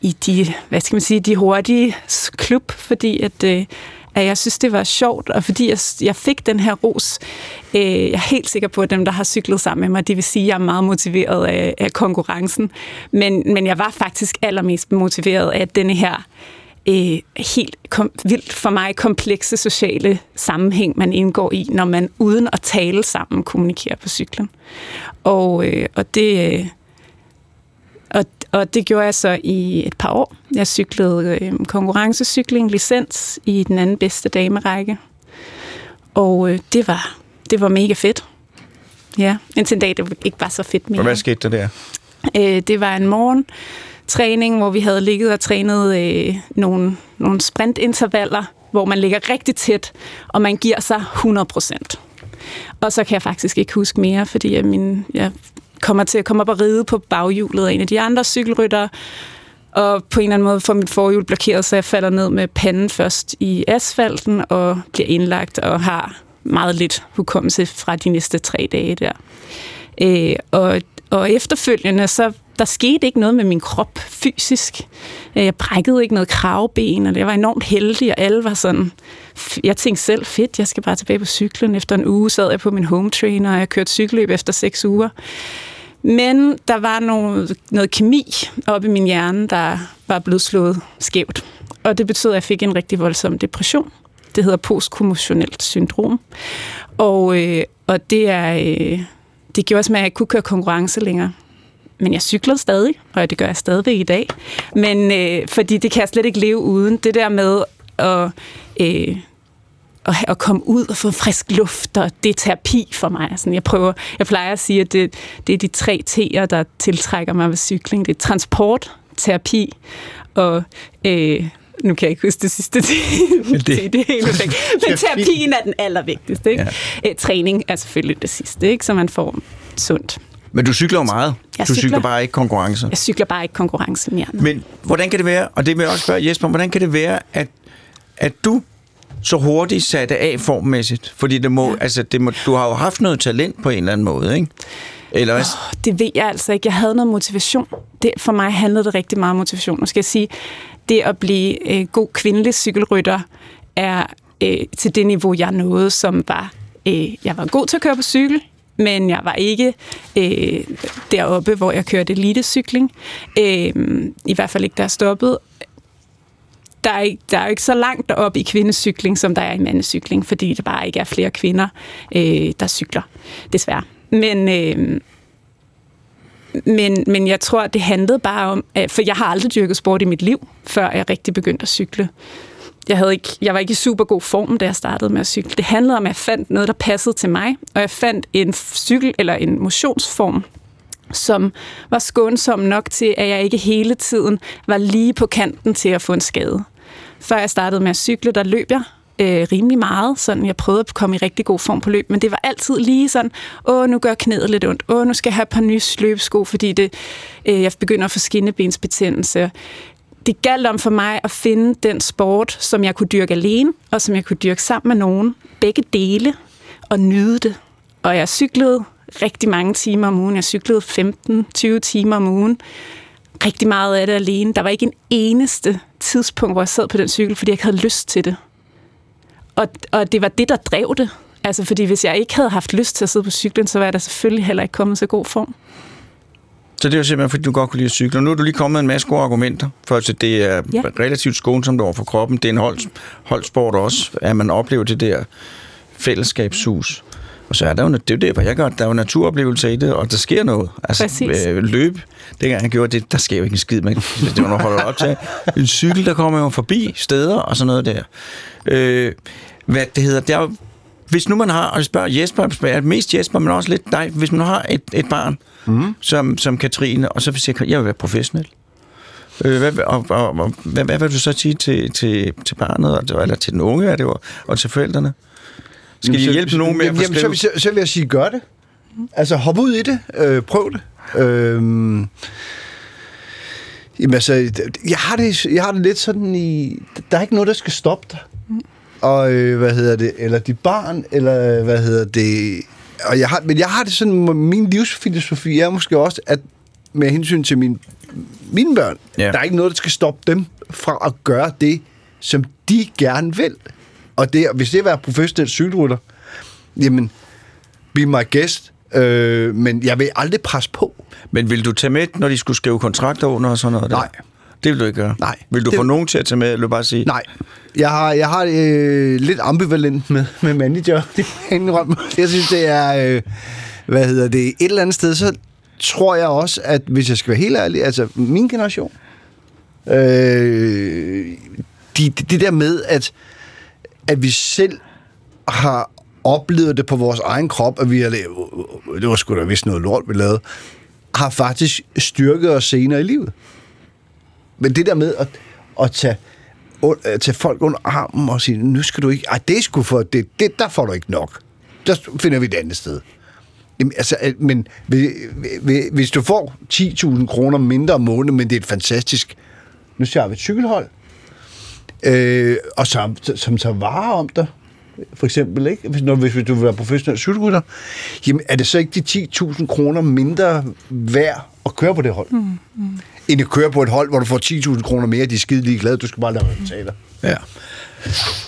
i de, hvad skal man sige, de hurtige klub, fordi at, øh, at jeg synes, det var sjovt, og fordi jeg, jeg fik den her ros. Øh, jeg er helt sikker på, at dem, der har cyklet sammen med mig, de vil sige, at jeg er meget motiveret af, af konkurrencen. Men, men jeg var faktisk allermest motiveret af denne her øh, helt kom, vildt for mig komplekse sociale sammenhæng, man indgår i, når man uden at tale sammen kommunikerer på cyklen. Og, øh, og det... Øh, og, og det gjorde jeg så i et par år. Jeg cyklede øh, konkurrencecykling, licens i den anden bedste damerække. Og øh, det, var, det var mega fedt. Ja, indtil en dag, det ikke var så fedt mere. Og hvad skete der der? Øh, det var en morgen træning, hvor vi havde ligget og trænet øh, nogle, nogle sprintintervaller, hvor man ligger rigtig tæt, og man giver sig 100 procent. Og så kan jeg faktisk ikke huske mere, fordi jeg, min, jeg kommer til at komme op og ride på baghjulet af en af de andre cykelryttere, og på en eller anden måde får mit forhjul blokeret, så jeg falder ned med panden først i asfalten og bliver indlagt og har meget lidt hukommelse fra de næste tre dage der. Øh, og, og efterfølgende, så der skete ikke noget med min krop fysisk. Øh, jeg brækkede ikke noget kravben, og jeg var enormt heldig, og alle var sådan... Jeg tænkte selv, fedt, jeg skal bare tilbage på cyklen. Efter en uge sad jeg på min home trainer, og jeg kørte cykelløb efter seks uger. Men der var noget, noget kemi oppe i min hjerne, der var blevet slået skævt. Og det betød, at jeg fik en rigtig voldsom depression. Det hedder postkommotionelt syndrom. Og, øh, og det, er, øh, det gjorde også, at jeg ikke kunne køre konkurrence længere. Men jeg cyklede stadig, og det gør jeg stadigvæk i dag. Men øh, fordi det kan jeg slet ikke leve uden. Det der med at, øh, at, at komme ud og få frisk luft, og det er terapi for mig. Sådan, jeg, prøver, jeg plejer at sige, at det, det er de tre T'er, der tiltrækker mig ved cykling. Det er transport, terapi og... Øh, nu kan jeg ikke huske det sidste til [LAUGHS] det, det, det hele væk. Men terapien er den allervigtigste. Ikke? Ja. Æ, træning er selvfølgelig det sidste, ikke? så man får sundt Men du cykler jo meget. Jeg du cykler. cykler. bare ikke konkurrence. Jeg cykler bare ikke konkurrencen mere. Men hvordan kan det være, og det vil jeg også spørge Jesper, hvordan kan det være, at, at du så hurtigt satte af formmæssigt? Fordi det må, ja. altså, det må, du har jo haft noget talent på en eller anden måde, ikke? Eller hvad? Det ved jeg altså ikke. Jeg havde noget motivation. Det, for mig handlede det rigtig meget om motivation. Nu skal jeg sige, det at blive øh, god kvindelig cykelrytter er øh, til det niveau, jeg nåede, som var, øh, jeg var god til at køre på cykel, men jeg var ikke øh, deroppe, hvor jeg kørte elitecykling. Øh, I hvert fald ikke, der jeg stoppede. Der er, ikke, der er jo ikke så langt deroppe i kvindecykling, som der er i mandecykling, fordi der bare ikke er flere kvinder, øh, der cykler, desværre. Men, øh, men, men jeg tror, det handlede bare om, at, for jeg har aldrig dyrket sport i mit liv, før jeg rigtig begyndte at cykle. Jeg, havde ikke, jeg var ikke i super god form, da jeg startede med at cykle. Det handlede om, at jeg fandt noget, der passede til mig, og jeg fandt en cykel eller en motionsform, som var skånsom nok til, at jeg ikke hele tiden var lige på kanten til at få en skade. Før jeg startede med at cykle, der løb jeg øh, rimelig meget. Sådan, jeg prøvede at komme i rigtig god form på løb, men det var altid lige sådan, åh, nu gør knæet lidt ondt, åh, nu skal jeg have et par nye løbesko, fordi det, øh, jeg begynder at få skinnebensbetændelse. Det galt om for mig at finde den sport, som jeg kunne dyrke alene, og som jeg kunne dyrke sammen med nogen. Begge dele, og nyde det. Og jeg cyklede rigtig mange timer om ugen. Jeg cyklede 15-20 timer om ugen. Rigtig meget af det alene. Der var ikke en eneste tidspunkt, hvor jeg sad på den cykel, fordi jeg ikke havde lyst til det. Og, og det var det, der drev det. Altså, fordi hvis jeg ikke havde haft lyst til at sidde på cyklen, så var jeg da selvfølgelig heller ikke kommet så god form. Så det er jo simpelthen, fordi du godt kunne lide at cykle. Og nu er du lige kommet med en masse gode argumenter, for at det er Ja. relativt skånsomt over for kroppen. Det er en hold, holdsport også, at man oplever det der fællesskabshus. Og så er der jo, det er jo det, hvad jeg gør. Der er jo naturoplevelser i det, og der sker noget. Altså, Præcis. Øh, løb, dengang han gjorde det, der sker jo ikke en skid med. Det var noget holder op til. [LAUGHS] En cykel, der kommer jo forbi steder og sådan noget der. Øh, hvad det hedder, er jo, hvis nu man har, og jeg spørger Jesper, jeg spørger mest Jesper, men også lidt dig, hvis man nu har et, et barn, mm. som, som Katrine, og så vil sige, jeg vil være professionel. Øh, hvad, og, og, og, hvad, hvad vil du så sige til, til, til barnet, eller til den unge, er det jo, og til forældrene? Skal de Jamen, så- hjælpe nogen med at jamen, så, så, så vil jeg sige, gør det. Altså, hop ud i det. Øh, prøv det. Øhm, jamen, altså, jeg har, det, jeg har det lidt sådan i... Der er ikke noget, der skal stoppe dig. Og, øh, hvad hedder det? Eller dit barn, eller hvad hedder det... Og jeg har, men jeg har det sådan, min livsfilosofi er måske også, at med hensyn til min, mine børn, ja. der er ikke noget, der skal stoppe dem fra at gøre det, som de gerne vil. Og det, hvis det er at være professionel cykelrytter, jamen, be my guest, øh, men jeg vil aldrig presse på. Men vil du tage med, når de skulle skrive kontrakter under og sådan noget? Der? Nej. Det vil du ikke gøre? Nej. Vil du Det- få nogen til at tage med, eller bare sige? Nej, jeg har, jeg har øh, lidt ambivalent med, med manager. [LAUGHS] Det jeg indrømme. Jeg synes, det er... Øh, hvad hedder det? Et eller andet sted, så tror jeg også, at hvis jeg skal være helt ærlig, altså min generation, øh, de, det, det der med, at, at vi selv har oplevet det på vores egen krop, at vi har lavet, det var sgu da vist noget lort, vi lavede, har faktisk styrket os senere i livet. Men det der med at, at tage, at tage folk under armen og sige, nu skal du ikke... Ej, det er sgu for... Det, det, der får du ikke nok. Der finder vi et andet sted. Jamen, altså, men hvis- hvis du får 10.000 kroner mindre om måneden, men det er et fantastisk... Nu ser vi et cykelhold, øh, og som, som så varer om dig, for eksempel, ikke? Hvis, når, hvis du vil være professionel cykelrytter, jamen er det så ikke de 10.000 kroner mindre værd at køre på det hold? Mm, mm. End at køre på et hold, hvor du får 10.000 kroner mere, de er skide ligeglade, du skal bare lade betale dig. Ja.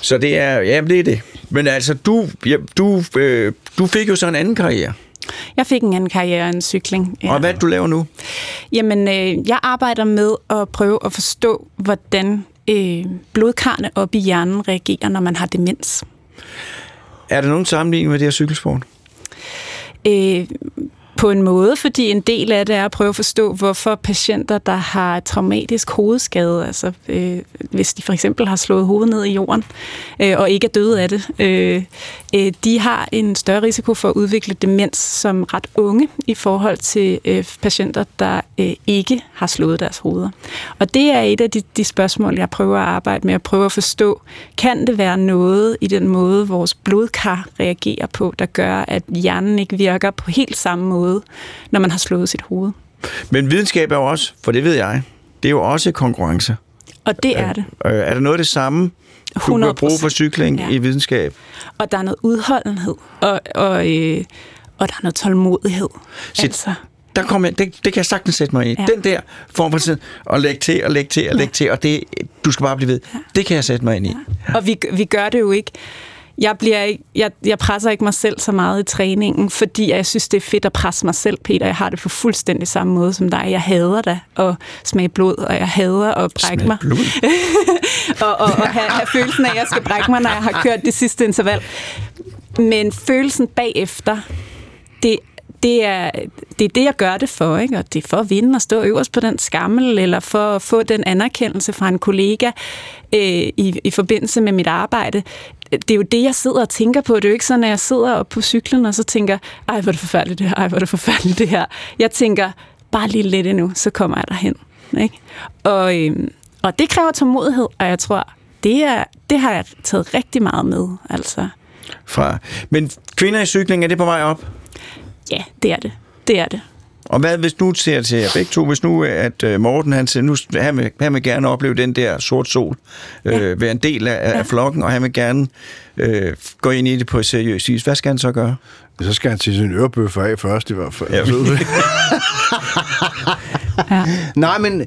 Så det er, ja, det er det. Men altså, du, ja, du, øh, du fik jo så en anden karriere. Jeg fik en anden karriere end cykling. Ja. Og hvad du laver nu? Jamen, øh, jeg arbejder med at prøve at forstå, hvordan øh, blodkarne op i hjernen reagerer, når man har demens. Er der nogen sammenligning med det her cykelsport? Øh, på en måde, fordi en del af det er at prøve at forstå, hvorfor patienter, der har traumatisk hovedskade, altså øh, hvis de for eksempel har slået hovedet ned i jorden øh, og ikke er døde af det, øh, øh, de har en større risiko for at udvikle demens som ret unge i forhold til øh, patienter, der øh, ikke har slået deres hoveder. Og det er et af de, de spørgsmål, jeg prøver at arbejde med, at prøve at forstå, kan det være noget i den måde, vores blodkar reagerer på, der gør, at hjernen ikke virker på helt samme måde slået, når man har slået sit hoved. Men videnskab er jo også, for det ved jeg, det er jo også konkurrence. Og det er det. Øh, er der noget af det samme, du kan bruge for cykling ja. i videnskab? Og der er noget udholdenhed, og, og, øh, og der er noget tålmodighed. Så, altså. Der kommer jeg, det, det kan jeg sagtens sætte mig i. Ja. Den der form for tid, at lægge til, og lægge til, og lægge ja. til, og det, du skal bare blive ved. Ja. Det kan jeg sætte mig ind i. Ja. Og vi, vi gør det jo ikke jeg, bliver ikke, jeg, jeg presser ikke mig selv så meget i træningen, fordi jeg synes, det er fedt at presse mig selv, Peter. Jeg har det på fuldstændig samme måde som dig. Jeg hader da at smage blod, og jeg hader at brække mig. [LAUGHS] og og, og have, have følelsen af, at jeg skal brække mig, når jeg har kørt det sidste interval. Men følelsen bagefter, det, det er, det er det, jeg gør det for, ikke? og det er for at vinde og stå øverst på den skammel, eller for at få den anerkendelse fra en kollega øh, i, i forbindelse med mit arbejde det er jo det, jeg sidder og tænker på. Det er jo ikke sådan, at jeg sidder op på cyklen og så tænker, ej, hvor er det forfærdeligt det her, ej, hvor er det forfærdeligt det her. Jeg tænker, bare lige lidt endnu, så kommer jeg derhen. Ikke? Og, øhm, og det kræver tålmodighed, og jeg tror, det, er, det har jeg taget rigtig meget med. Altså. Fra. Men kvinder i cykling, er det på vej op? Ja, det er det. Det er det. Og hvad hvis nu ser til jer begge to, hvis nu at øh, Morten han siger, nu han vil, han vil gerne opleve den der sort sol, øh, ja. være en del af, ja. af flokken, og han vil gerne øh, gå ind i det på seriøst vis. Hvad skal han så gøre? Så skal han til sin ørebøffer af først i hvert fald. Ja. [LAUGHS] ja. Nej, men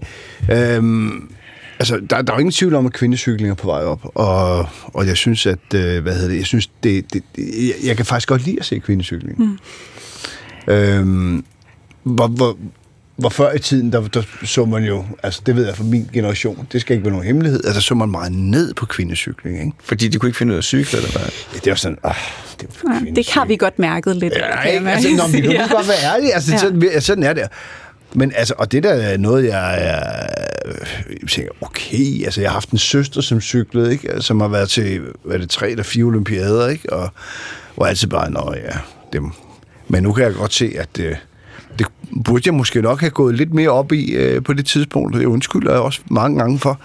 øhm, altså, der, der er jo ingen tvivl om, at kvindecykling er på vej op, og, og jeg synes, at, øh, hvad hedder det, jeg synes, det, det, jeg, jeg kan faktisk godt lide at se kvindecykling. Mm. Øhm, hvor, hvor, hvor før i tiden, der, der så man jo, altså det ved jeg fra min generation, det skal ikke være nogen hemmelighed, altså så man meget ned på kvindecykling, ikke? Fordi de kunne ikke finde ud af at cykle, eller hvad? Ja, det var sådan, ah, det, var ja, det har vi godt mærket lidt. Ja, ikke? Altså, nå, vi kan ja. godt være ærlige, altså ja. sådan, sådan er det. Men altså, og det der er noget, jeg, jeg, jeg tænker, okay, altså jeg har haft en søster, som cyklede, ikke? som har været til, hvad er det, tre eller fire olympiader, ikke? Og var altid bare, nå ja, dem. Men nu kan jeg godt se, at, øh, det burde jeg måske nok have gået lidt mere op i øh, på det tidspunkt. Det undskylder jeg også mange gange for.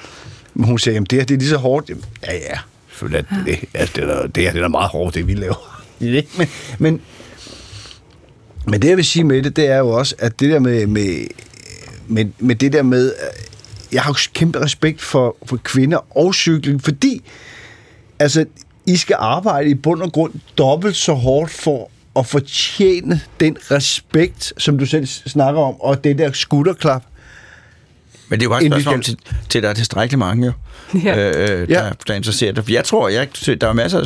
Men hun sagde, at det her det er lige så hårdt. Jamen, ja, ja. For det, det, altså, det, er, det, her, det er meget hårdt, det vi laver. [LAUGHS] men, men, men det, jeg vil sige med det, det er jo også, at det der med, med, med, med det der med, øh, jeg har jo kæmpe respekt for, for kvinder og cykling, fordi altså, I skal arbejde i bund og grund dobbelt så hårdt for at fortjene den respekt, som du selv snakker om, og det der skutterklap. Men det er jo også et spørgsmål til, til, der er tilstrækkeligt mange, jo, [LAUGHS] ja. øh, øh der, ja. der er interesseret. Jeg tror, jeg, der er masser af,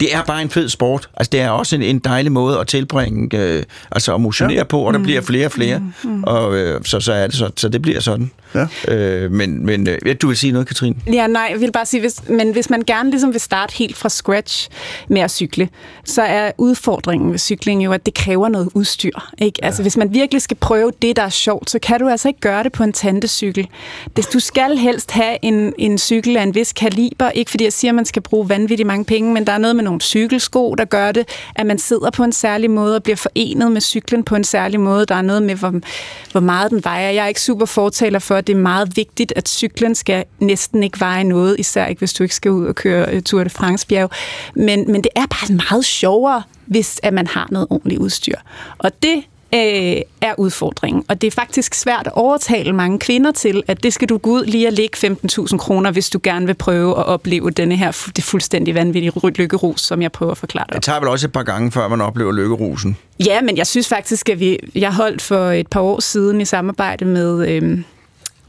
Det er bare en fed sport. Altså, det er også en, en dejlig måde at tilbringe, øh, altså at motionere ja. på, og der mm. bliver flere og flere. Mm. Mm. Og øh, så, så er det så, så det bliver sådan. Ja. Øh, men men øh, du vil sige noget, Katrine? Ja, nej, jeg vil bare sige, hvis, men hvis man gerne ligesom vil starte helt fra scratch med at cykle, så er udfordringen ved cykling jo, at det kræver noget udstyr. Ikke? Ja. Altså, hvis man virkelig skal prøve det, der er sjovt, så kan du altså ikke gøre det på en tantecykel. Du skal helst have en, en cykel af en vis kaliber, ikke fordi jeg siger, at man skal bruge vanvittigt mange penge, men der er noget med nogle cykelsko, der gør det, at man sidder på en særlig måde og bliver forenet med cyklen på en særlig måde. Der er noget med, hvor, hvor meget den vejer. Jeg er ikke super fortaler for, at det er meget vigtigt, at cyklen skal næsten ikke veje noget, især ikke hvis du ikke skal ud og køre øh, Tour de France bjerg. Men, men det er bare meget sjovere, hvis at man har noget ordentligt udstyr. Og det øh, er udfordringen. Og det er faktisk svært at overtale mange kvinder til, at det skal du gå ud lige og lægge 15.000 kroner, hvis du gerne vil prøve at opleve denne her det fuldstændig vanvittige lykkerus, som jeg prøver at forklare dig. Det tager vel også et par gange, før man oplever lykkerusen? Ja, men jeg synes faktisk, at vi, jeg holdt for et par år siden i samarbejde med... Øh,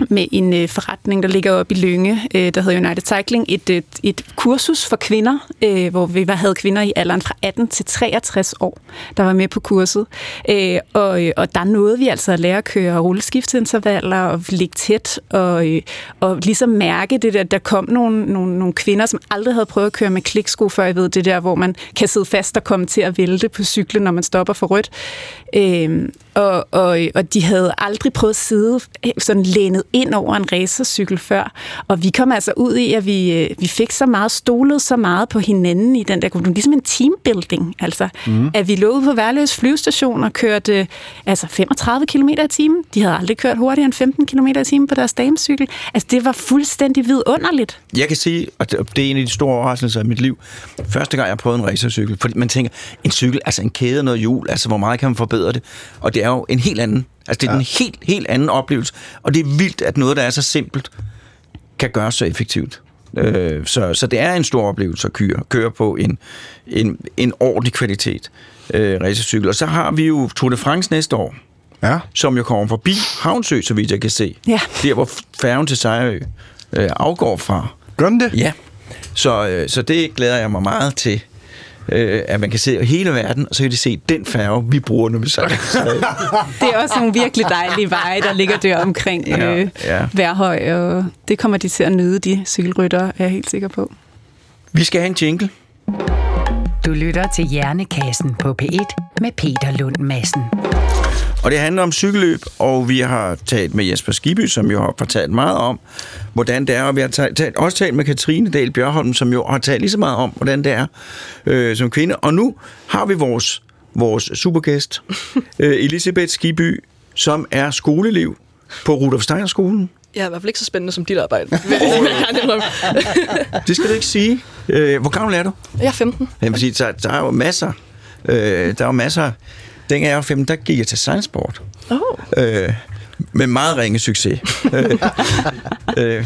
med en øh, forretning, der ligger oppe i Lønge, øh, der hedder United Cycling, et, et, et kursus for kvinder, øh, hvor vi var, havde kvinder i alderen fra 18 til 63 år, der var med på kurset. Øh, og, øh, og der nåede vi altså at lære at køre rulleskiftintervaller og ligge tæt, og, øh, og ligesom mærke det der, der kom nogle, nogle, nogle kvinder, som aldrig havde prøvet at køre med kliksko før, jeg ved det der, hvor man kan sidde fast og komme til at vælte på cyklen, når man stopper for rødt. Øh, og, og, og de havde aldrig prøvet at sidde sådan lænet ind over en racercykel før. Og vi kom altså ud i, at vi, øh, vi fik så meget stolet så meget på hinanden i den der gruppe. Ligesom en teambuilding, altså. Mm. At vi lå ude på Værløs flyvestation og kørte altså 35 km i timen. De havde aldrig kørt hurtigere end 15 km i timen på deres damecykel. Altså, det var fuldstændig vidunderligt. Jeg kan sige, at det er en af de store overraskelser i mit liv. Første gang, jeg prøvede en racercykel, fordi man tænker, en cykel, altså en kæde og noget hjul, altså hvor meget kan man forbedre det? Og det det er jo en helt anden, altså det er ja. en helt, helt anden oplevelse. Og det er vildt, at noget, der er så simpelt, kan gøres så effektivt. Øh, så, så det er en stor oplevelse at køre, køre på en, en, en ordentlig kvalitet øh, racercykel. Og så har vi jo Tour de France næste år, Ja. som jo kommer forbi Havnsø, så vidt jeg kan se. Ja. Der, hvor færgen til Sejrø øh, afgår fra. Gør den det? Ja, så, øh, så det glæder jeg mig meget til. Øh, at man kan se hele verden, og så kan de se den færge, vi bruger, når vi sejler. Det er også nogle virkelig dejlige veje, der ligger der omkring Ja, øh, ja. Værhøj, og det kommer de til at nyde, de cykelryttere, er jeg helt sikker på. vi skal have en jingle. Du lytter til Hjernekassen på P1 med Peter Lund Madsen. Og det handler om cykelløb, og vi har talt med Jesper Skiby, som jo har fortalt meget om, hvordan det er, og vi har talt, også talt med Katrine Dahl Bjørholm, som jo har talt lige så meget om, hvordan det er øh, som kvinde. Og nu har vi vores, vores supergæst, [LAUGHS] øh, Elisabeth Skiby, som er skoleliv på Rudolf Steiner skolen. Ja, i hvert fald ikke så spændende som dit arbejde. [LAUGHS] [LAUGHS] Det skal du ikke sige. Øh, hvor gammel er du? Jeg er 15. Jeg vil sige, der, der er jo masser. Øh, der er jo masser. Dengang jeg var 15, der gik jeg til sejlsport. Oh. øh, med meget ringe succes. [LAUGHS] øh, øh,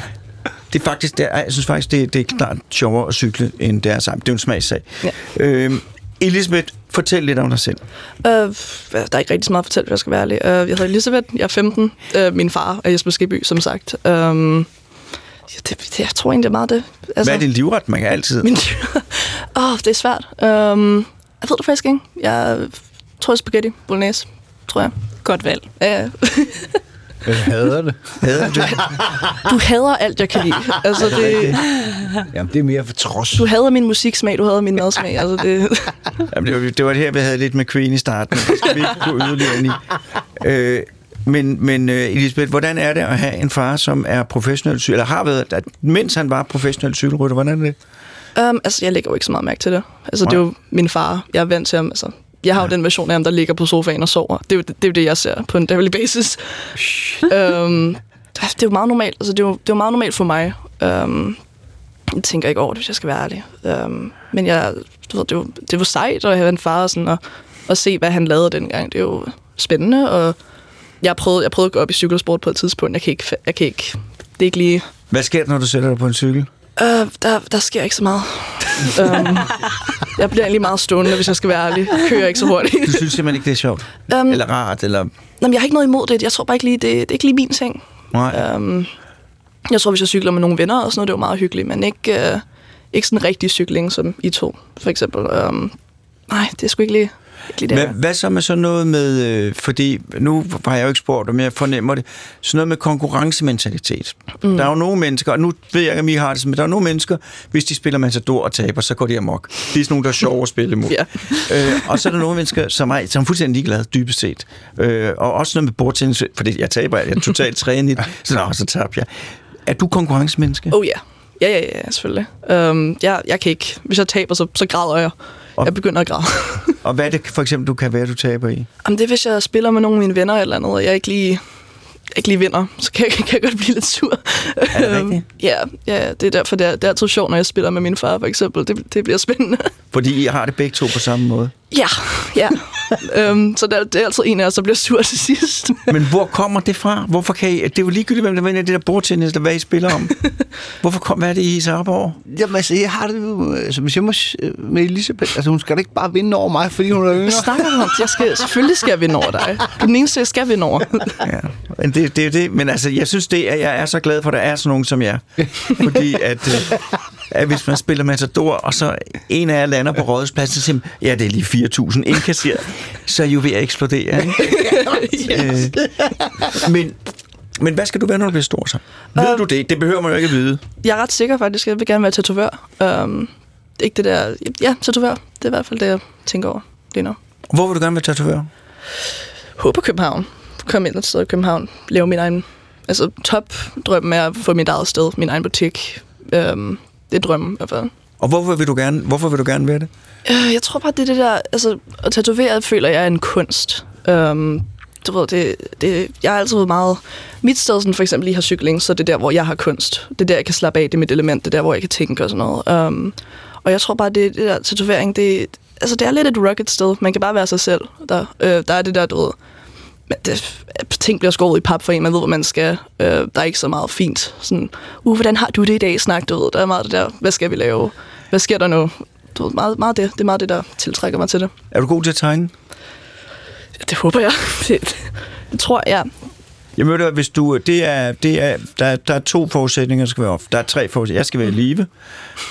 det er faktisk, det er, jeg synes faktisk, det, det er klart sjovere at cykle, end det er sammen. Det er jo en smagssag. Ja. Øh, Elisabeth, fortæl lidt om dig selv. Uh, der er ikke rigtig så meget at fortælle, hvis jeg skal være ærlig. Uh, jeg hedder Elisabeth, jeg er 15. Uh, min far er Jesper Skeby, som sagt. Um, ja, det, det, jeg tror egentlig, det er meget det. Altså, Hvad er din livret? Man kan altid... Min [LAUGHS] Åh, oh, det er svært. Um, jeg ved det faktisk ikke. Jeg tror, spaghetti bolognese, tror jeg. Godt valg. Ja. Jeg hader det. Hader du? du hader alt, jeg kan lide. Altså, det, Jamen, det er mere for trods. du hader min musiksmag, du hader min madsmag. Altså, det, Jamen, det, var, det var det her, vi havde lidt med Queen i starten. Det skal vi ikke gå yderligere ind i. Øh, men, men uh, Elisabeth, hvordan er det at have en far, som er professionel cykel, eller har været, at, mens han var professionel cykelrytter, hvordan er det? Um, altså, jeg lægger jo ikke så meget mærke til det. Altså, det er jo min far. Jeg er vant til ham. Altså, jeg har jo den version af ham, der ligger på sofaen og sover. Det er jo det, er jo det jeg ser på en daily basis. um, det er jo meget normalt. Altså, det, er jo, det er jo meget normalt for mig. Um, jeg tænker ikke over det, hvis jeg skal være ærlig. Um, men jeg, du ved, det, er jo, det var sejt at have en far og, sådan, og, og se, hvad han lavede dengang. Det er jo spændende, og jeg prøvede, jeg prøvede at gå op i cykelsport på et tidspunkt. Jeg kan ikke, jeg kan ikke det er ikke lige... Hvad sker der, når du sætter dig på en cykel? Uh, der, der sker ikke så meget. um, [LAUGHS] jeg bliver egentlig meget stående, hvis jeg skal være ærlig. Kører ikke så hurtigt. Du synes simpelthen ikke, det er sjovt? Um, Eller rart? Eller... Jamen, jeg har ikke noget imod det. Jeg tror bare ikke lige, det, det er ikke lige min ting. Nej. Um, jeg tror, hvis jeg cykler med nogle venner og sådan noget, det er jo meget hyggeligt, men ikke, uh, ikke sådan en rigtig cykling, som I to, for eksempel. Um, nej, det er sgu ikke lige, det. Hvad, så med sådan noget med, øh, fordi nu har jeg jo ikke spurgt, men jeg fornemmer det, sådan noget med konkurrencementalitet. Mm. Der er jo nogle mennesker, og nu ved jeg ikke, om I har det, men der er nogle mennesker, hvis de spiller Matador og taber, så går de amok. Det er sådan nogle, der er sjove at spille imod. [LAUGHS] Ja. øh, og så er der nogle mennesker, som er, som er fuldstændig ligeglade, dybest set. Øh, og også noget med bordtennis, fordi jeg taber, jeg er totalt [LAUGHS] trænet så, nå, så tabte jeg. Er du konkurrencemenneske? Oh ja. Ja, ja, ja, selvfølgelig. Um, jeg, jeg kan ikke. Hvis jeg taber, så, så græder jeg. Og- Jeg begynder at græde. [LAUGHS] Og hvad er det for eksempel, du kan være, du taber i? Jamen, det er, hvis jeg spiller med nogle af mine venner eller andet, og jeg ikke lige, ikke lige vinder, så kan jeg, [LAUGHS] kan jeg godt blive lidt sur. Er det Øhm, rigtigt? Ja, ja, det er derfor, det er, det er altid sjovt, når jeg spiller med min far, for eksempel. Det, det bliver spændende. Fordi I har det begge to på samme måde. ja, ja. Um, [LAUGHS] så det er, det er altid en af os, der bliver sur til sidst. [LAUGHS] Men hvor kommer det fra? Hvorfor kan I, det er jo ligegyldigt, hvem der vinder det der bordtennis, der hvad I spiller om. [LAUGHS] Hvorfor kom, hvad er det, I så op over? Jamen, altså, jeg har det jo, altså, hvis jeg må, med Elisabeth, altså, hun skal da ikke bare vinde over mig, fordi hun er yngre. Hvad snakker om? Jeg skal, selvfølgelig skal jeg vinde over dig. Du er den eneste, jeg skal vinde over. Ja, men det, det er jo det. Men altså, jeg synes, det er, jeg er så glad for, at der er sådan nogen som jer. Fordi at, øh, at hvis man spiller Matador, og så en af jer lander på rådhuspladsen, så siger man, ja, det er lige 4.000 indkasseret, så er I jo ved at eksplodere. Ikke? [LAUGHS] øh, men, men hvad skal du være, når du bliver stor så? Ved Øh, du det? Det behøver man jo ikke at vide. Jeg er ret sikker faktisk, jeg vil gerne være tatovør. Um, ikke det der... Ja, tatovør. Det er i hvert fald det, jeg tænker over lige nu. Hvor vil du gerne være tatovør? Håber København. Kom ind et sted i København. Lave min egen... Altså, top drømmen er at få mit eget sted, min egen butik. Um, det er drømmen i hvert fald. Og hvorfor vil du gerne, hvorfor vil du gerne være det? Øh, jeg tror bare, det er det der... Altså, at tatovere føler jeg er en kunst. Um, du ved, det, det, jeg har altid været meget... Mit sted, sådan for eksempel lige har cykling, så det er der, hvor jeg har kunst. Det er der, jeg kan slappe af. Det er mit element. Det er der, hvor jeg kan tænke og sådan noget. Um, og jeg tror bare, det, det der tatovering, det, altså, det er lidt et rugged sted. Man kan bare være sig selv. Der, øh, der er det der, du ved... men det, ting bliver skåret i pap for en, man ved, hvor man skal. Øh, der er ikke så meget fint. Sådan, uh, hvordan har du det i dag, snak, du ved. Der er meget det der, hvad skal vi lave? Hvad sker der nu? Du ved, meget, meget det. Det er meget det, der tiltrækker mig til det. Er du god til at tegne? Det håber jeg. [LAUGHS] Det, det tror jeg. Jeg mødte, hvis du, det er, det er, der, der er to forudsætninger, der skal være op. Der er tre forudsætninger. Jeg skal være i live,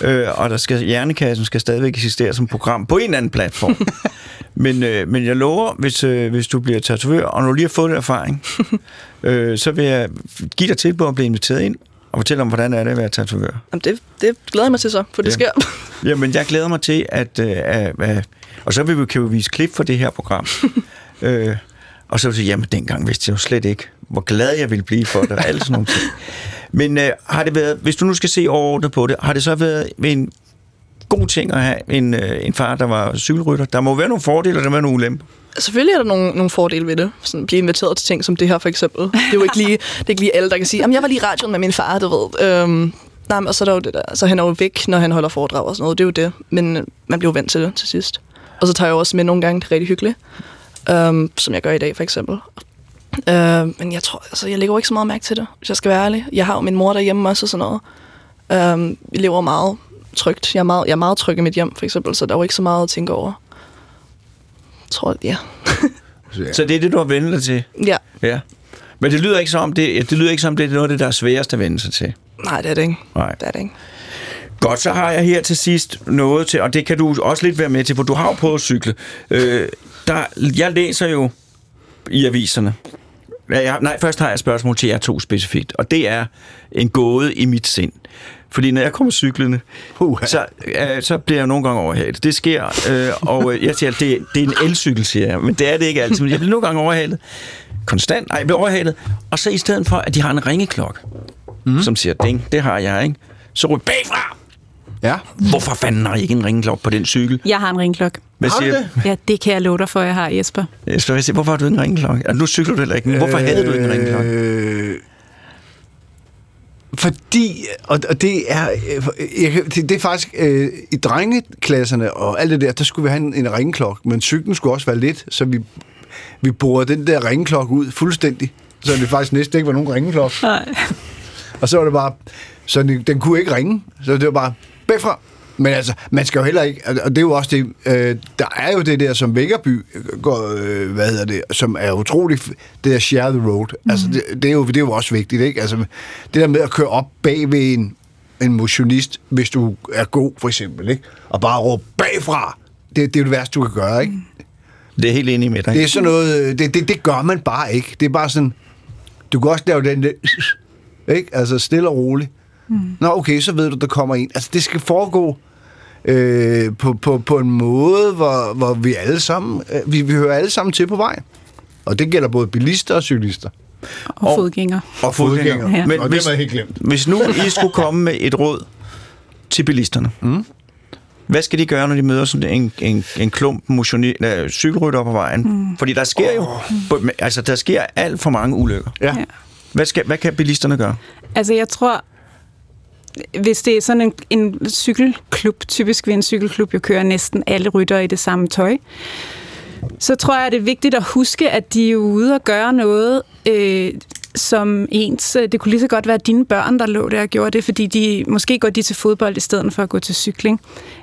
øh, og der skal, hjernekassen skal stadigvæk eksistere som program på en eller anden platform. [LAUGHS] men, øh, men jeg lover, hvis, øh, hvis du bliver tatovør, og når du lige har fået den erfaring, [LAUGHS] øh, så vil jeg give dig tilbud at blive inviteret ind, og fortælle om, hvordan er det at være tatovør. Jamen, det, det glæder jeg mig til så, for det Ja. sker. [LAUGHS] Jamen, jeg glæder mig til, at... Øh, at og så vil vi, kan vi vise klip for det her program. [LAUGHS] øh, og så vil jeg sige, jamen, dengang vidste jeg jo slet ikke, hvor glad jeg ville blive for det, og alle sådan nogle ting. [LAUGHS] Men øh, har det været, hvis du nu skal se overordnet på det, har det så været en god ting at have en, øh, en far, der var cykelrytter? Der må være nogle fordele, og der må være nogle ulemper. Selvfølgelig er der nogle, nogle fordele ved det. Sådan blive inviteret til ting som det her, for eksempel. Det er jo ikke lige, det er ikke lige alle, der kan sige, jamen jeg var lige i radioen med min far, du ved. Øhm, nej, og så er der jo det der. Så han er jo væk, når han holder foredrag og sådan noget. Det er jo det. Men øh, man bliver jo vant til det til sidst. Og så tager jeg også med nogle gange, det er rigtig hyggeligt. Øhm, som jeg gør i dag, for eksempel. Øh, men jeg tror, altså, jeg lægger jo ikke så meget mærke til det, hvis jeg skal være ærlig. Jeg har jo min mor derhjemme også og sådan noget. Øhm, vi lever meget trygt. Jeg er meget, jeg er meget tryg i mit hjem, for eksempel, så der er jo ikke så meget at tænke over. Jeg tror, ja. Så, [LAUGHS] ja. Så det er det, du har vendt dig til? ja. Ja. Men det lyder ikke som, det, det lyder ikke som, det er noget af det, der er sværest at vende sig til. Nej, det er det ikke. Nej. Det er det ikke. Godt, så har jeg her til sidst noget til, og det kan du også lidt være med til, for du har jo prøvet at cykle. Øh, der, jeg læser jo i aviserne. Ja, jeg, nej, først har jeg et spørgsmål til jer to specifikt, og det er en gåde i mit sind. Fordi når jeg kommer cyklende, Uha. så, øh, så bliver jeg nogle gange overhalet. Det sker, øh, og øh, jeg siger, det, det er en elcykel, siger jeg, men det er det ikke altid. Men jeg bliver nogle gange overhalet. Konstant, nej, jeg bliver overhalet. Og så i stedet for, at de har en ringeklokke, mm. som siger, ding, det har jeg, ikke? Så ryger bagfra! ja. Hvorfor fanden har I ikke en ringeklokke på den cykel? Jeg har en ringklokke. Hvad Har du siger det? Ja, det kan jeg love dig for, jeg har, Jesper. Jesper, hvad siger, hvorfor har du ikke en ringeklokke? Altså, nu cykler du heller ikke, men hvorfor havde du ikke en ringeklokke? Fordi, og, og det er, øh, jeg, det, det er faktisk, øh, i drengeklasserne og alt det der, der skulle vi have en, en ringklokke, men cyklen skulle også være lidt, så vi, vi borede den der ringklokke ud fuldstændig, så det faktisk næsten ikke var nogen ringklokke. Nej. Og så var det bare, så den, den kunne ikke ringe, så det var bare bagfra. Men altså, man skal jo heller ikke, og det er jo også det, øh, der er jo det der, som Vækkerby går, øh, hvad hedder det, som er utroligt, det der share the road. Mm. Altså, det, det, er jo, det er jo også vigtigt, ikke? Altså, det der med at køre op bag ved en, en motionist, hvis du er god, for eksempel, ikke? Og bare råbe bagfra, det, det er jo det værste, du kan gøre, ikke? Det er helt enig med dig. Det er sådan noget, øh, det, det, det gør man bare ikke. Det er bare sådan, du kan også lave den der, ikke? Altså stille og roligt. Mm. Nå, okay, så ved du, der kommer en. Altså, det skal foregå øh, på, på, på en måde, hvor, hvor vi alle sammen, øh, vi, vi hører alle sammen til på vejen. Og det gælder både bilister og cyklister. Og, Og- og fodgængere. og fodgængere. Ja. Men Og det hvis, har man helt glemt. hvis nu I skulle komme med et råd til bilisterne, mm. hvad skal de gøre, når de møder sådan en, en, en klump motioni- øh, cykelrytter på vejen? Mm. Fordi der sker jo, altså der sker alt for mange ulykker. Ja. Ja. Hvad, skal, hvad kan bilisterne gøre? Altså, jeg tror, hvis det er sådan en, en cykelklub, typisk vil en cykelklub jo køre næsten alle ryttere i det samme tøj, så tror jeg, det er vigtigt at huske, at de er ude og gøre noget, øh, som ens... Øh, det kunne lige så godt være dine børn, der lå der og gjorde det, fordi de, måske går de til fodbold i stedet for at gå til cykling.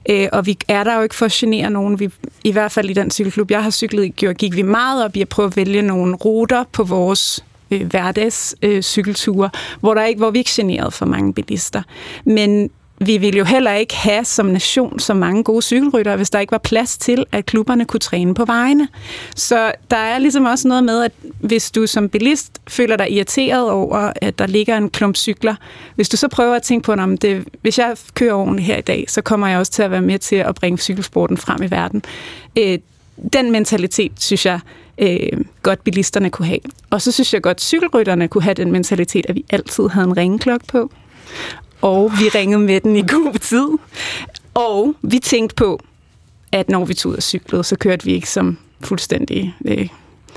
Øh, og vi er der jo ikke for at genere nogen. Vi, I hvert fald i den cykelklub, jeg har cyklet i, gik vi meget op i at prøve at vælge nogle ruter på vores øh, hverdags øh, cykelture, hvor, der ikke, hvor vi ikke generede for mange bilister. Men vi ville jo heller ikke have som nation så mange gode cykelryttere, hvis der ikke var plads til, at klubberne kunne træne på vejene. Så der er ligesom også noget med, at hvis du som bilist føler dig irriteret over, at der ligger en klump cykler, hvis du så prøver at tænke på, om det, hvis jeg kører ordentligt her i dag, så kommer jeg også til at være med til at bringe cykelsporten frem i verden. Øh, den mentalitet, synes jeg, øh, godt bilisterne kunne have. Og så synes jeg godt, cykelrytterne kunne have den mentalitet, at vi altid havde en ringeklokke på. Og vi ringede med den i god tid. Og vi tænkte på, at når vi tog ud og cyklede, så kørte vi ikke som fuldstændig øh,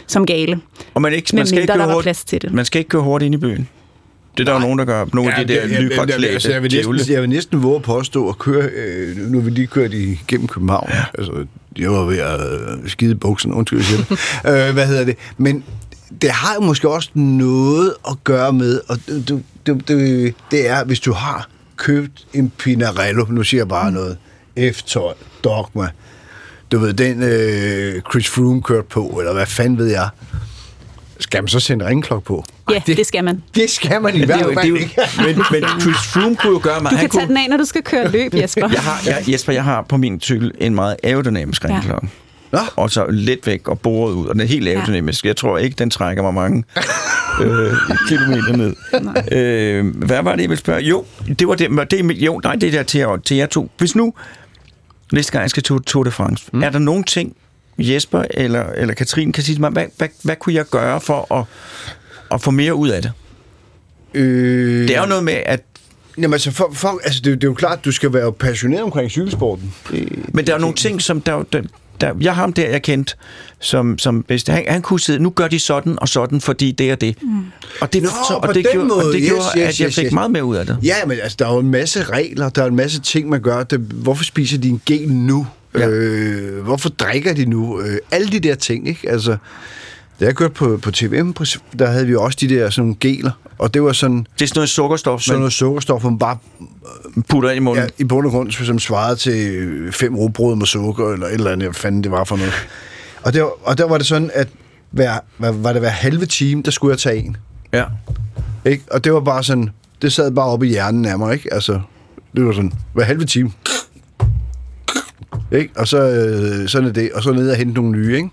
som gale. Og man, ikke, Men man, skal ikke mindre, der køre hurtigt, plads til det. man skal ikke køre hurtigt ind i byen. Det er der nogen, der gør. Nogle af de der lykkerklædte altså, jeg, vil næsten, jeg vil næsten våge at påstå at køre, øh, nu har vi lige kørt igennem København, ja. altså, jeg var ved at øh, skide i bukserne, undskyld, jeg [LAUGHS] øh, hvad hedder det? Men det har jo måske også noget at gøre med, og det, det, det, det, det er, hvis du har købt en Pinarello, nu siger jeg bare noget, F12, Dogma, du ved, den øh, Chris Froome kørte på, eller hvad fanden ved jeg, skal man så sende ringklok på? Ja, det, det skal man. Det skal man i er hvert det er fald jo, ikke. [LAUGHS] men, men Chris Froome kunne jo gøre meget. Du Han kan tage kunne, den af, når du skal køre løb, [LAUGHS] Jesper. jeg har, jeg, Jesper, jeg har på min cykel en meget aerodynamisk Ja. ringklokke. Nå, Og så let væk og boret ud, og den er helt aerodynamisk. Jeg tror ikke, den trækker mig mange [LAUGHS] øh, kilometer ned. Øh, hvad var det, jeg ville spørge? Jo, det var det. det jo, nej, det er der til, jer- til jer to. Hvis nu, næste gang jeg skal til Tour de France, mm. er der nogle ting, Jesper eller, eller Katrine kan sige til mig, hvad, hvad, hvad kunne jeg gøre for at, at få mere ud af det? øh, Det er jo noget med, at Jamen, altså, for, for, altså det, det er jo klart, at du skal være passioneret omkring cykelsporten. Det, Men der er nogle ting, som der, der, der jeg har ham der, jeg kendt, som, som bedst. Han, han kunne sidde, nu gør de sådan og sådan, fordi det er det. Mm. Og det, Nå, så, på og det, den gjorde, og måde. det Yes, gjorde, yes, at jeg yes, fik yes. meget mere ud af det. Ja, men altså, der er jo en masse regler, der er en masse ting, man gør. Det, hvorfor spiser de en gel nu? Ja. Øh, hvorfor drikker de nu? Øh, alle de der ting, ikke? Altså, da jeg kørte på, på TVM, der havde vi også de der sådan nogle geler, og det var sådan, Det er sådan noget sukkerstof, sådan man noget sukkerstof, man bare putter ind i munden. ja, i bund og grund, som svarede til fem rugbrød med sukker, eller et eller andet, hvad fanden det var for noget. Og der, og der var det sådan, at hver, hvad, var det hver halve time, der skulle jeg tage en. Ja. Ikke? Og det var bare sådan, det sad bare oppe i hjernen af mig, ikke? Altså, det var sådan, hver halve time. Ikke? Og så øh, sådan er det, og så ned og hente nogle nye, ikke?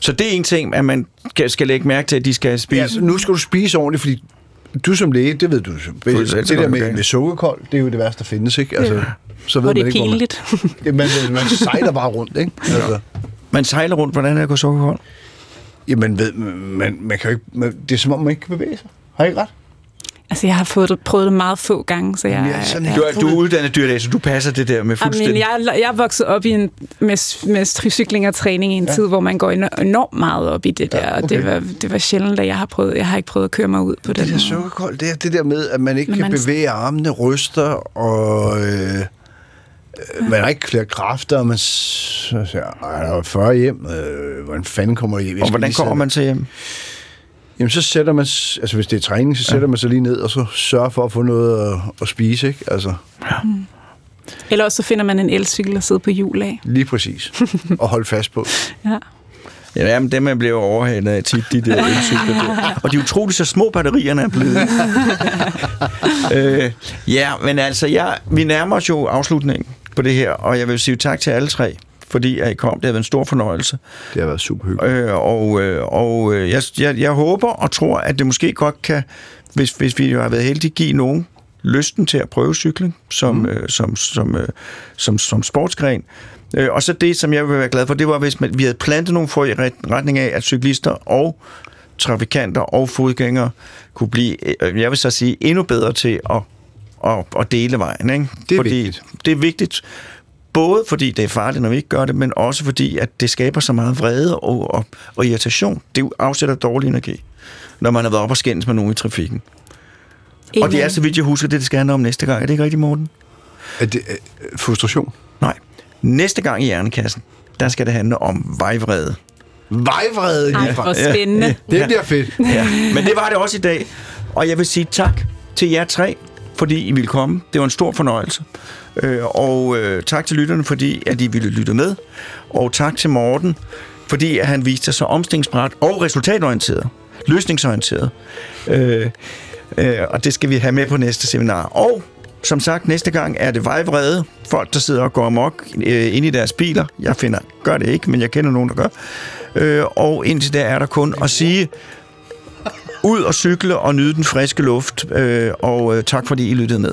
Så det er en ting, at man skal, lægge mærke til, at de skal spise. Ja, nu skal du spise ordentligt, fordi du som læge, det ved du, Fuldstændig det der med, med sukkerkold, det er jo det værste, der findes, ikke? Altså, så ved Og det man er ikke, hvor man, pinligt. det, man, man sejler bare rundt, ikke? Altså, Man sejler rundt, hvordan er det at gå sukkerkold? jamen, ved, man, man kan jo ikke, man, det er som om, man ikke kan bevæge sig. Har ikke ret? Altså, jeg har fået det, prøvet det meget få gange, så jeg... Jamen, jeg er sådan Du er, du er uddannet dyrlæge, så du passer det der med Jamen, fuldstændig. jeg, jeg er vokset op i en, med, med cykling og træning i en ja. tid, hvor man går eno- enormt meget op i det der. Ja, okay. okay. det, var, det var sjældent, at jeg har prøvet. Jeg har ikke prøvet at køre mig ud på den Det der sukkerkold, det er det der med, at man ikke Men kan man- bevæge armene, ryster, og øh, øh, man har ikke flere kræfter, og man så siger, "Ej, der er 40 hjem, øh, hvordan fanden kommer jeg hjem? Jeg og hvordan kommer sætte-" man til hjem? Jamen, så sætter man, altså hvis det er træning, så sætter man sig lige ned, og så sørger for at få noget at, at spise, ikke? Altså, Eller også så finder man en elcykel og sidder på hjul af. lige præcis. [LAUGHS] og holde fast på. Ja. Ja, men dem er blevet overhalet af tit, de der [LAUGHS] elcykler der. Og de er utroligt så små batterierne er blevet. [LAUGHS] øh, ja, men altså, jeg, vi nærmer os jo afslutningen på det her, og jeg vil sige tak til alle tre, fordi at I kom. Det har været en stor fornøjelse. Det har været super hyggeligt. Øh, og øh, og øh, jeg, jeg, jeg håber og tror, at det måske godt kan, hvis, hvis vi har været heldige, give nogen lysten til at prøve cykling som, mm. øh, som, som, øh, som, som sportsgren. Øh, og så det, som jeg vil være glad for, det var, hvis man, vi havde plantet nogle for i ret- retning af, at cyklister og trafikanter og fodgængere kunne blive, øh, jeg vil så sige, endnu bedre til at, at, at dele vejen. Ikke? Det er fordi vigtigt. Det er vigtigt, både fordi det er farligt, når vi ikke gør det, men også fordi, at det skaber så meget vrede og, og, og irritation. Det afsætter dårlig energi, når man har været op og skændes med nogen i trafikken. Og det er, så vidt jeg husker, det, det skal handle om næste gang. Er det ikke rigtigt, Morten? Er det øh, frustration? Nej. Næste gang i Hjernekassen, der skal det handle om vejvrede. Vejvrede Ej, lige hvor fra. spændende. Det bliver fedt. Ja, men det var det også i dag. Og jeg vil sige tak til jer tre, fordi I ville komme. Det var en stor fornøjelse. Øh, og øh, tak til lytterne, fordi at I ville lytte med. Og tak til Morten, fordi at han viste sig så omstillingsparat og resultatorienteret, løsningsorienteret. Øh, øh, og det skal vi have med på næste seminar. Og som sagt, næste gang er det vejvrede. Folk, der sidder og går amok øh, ind i deres biler. Jeg finder, gør det ikke, men jeg kender nogen, der gør. Øh, og indtil der er der kun at sige, ud og cykle og nyde den friske luft. Øh, og øh, tak fordi I lyttede med.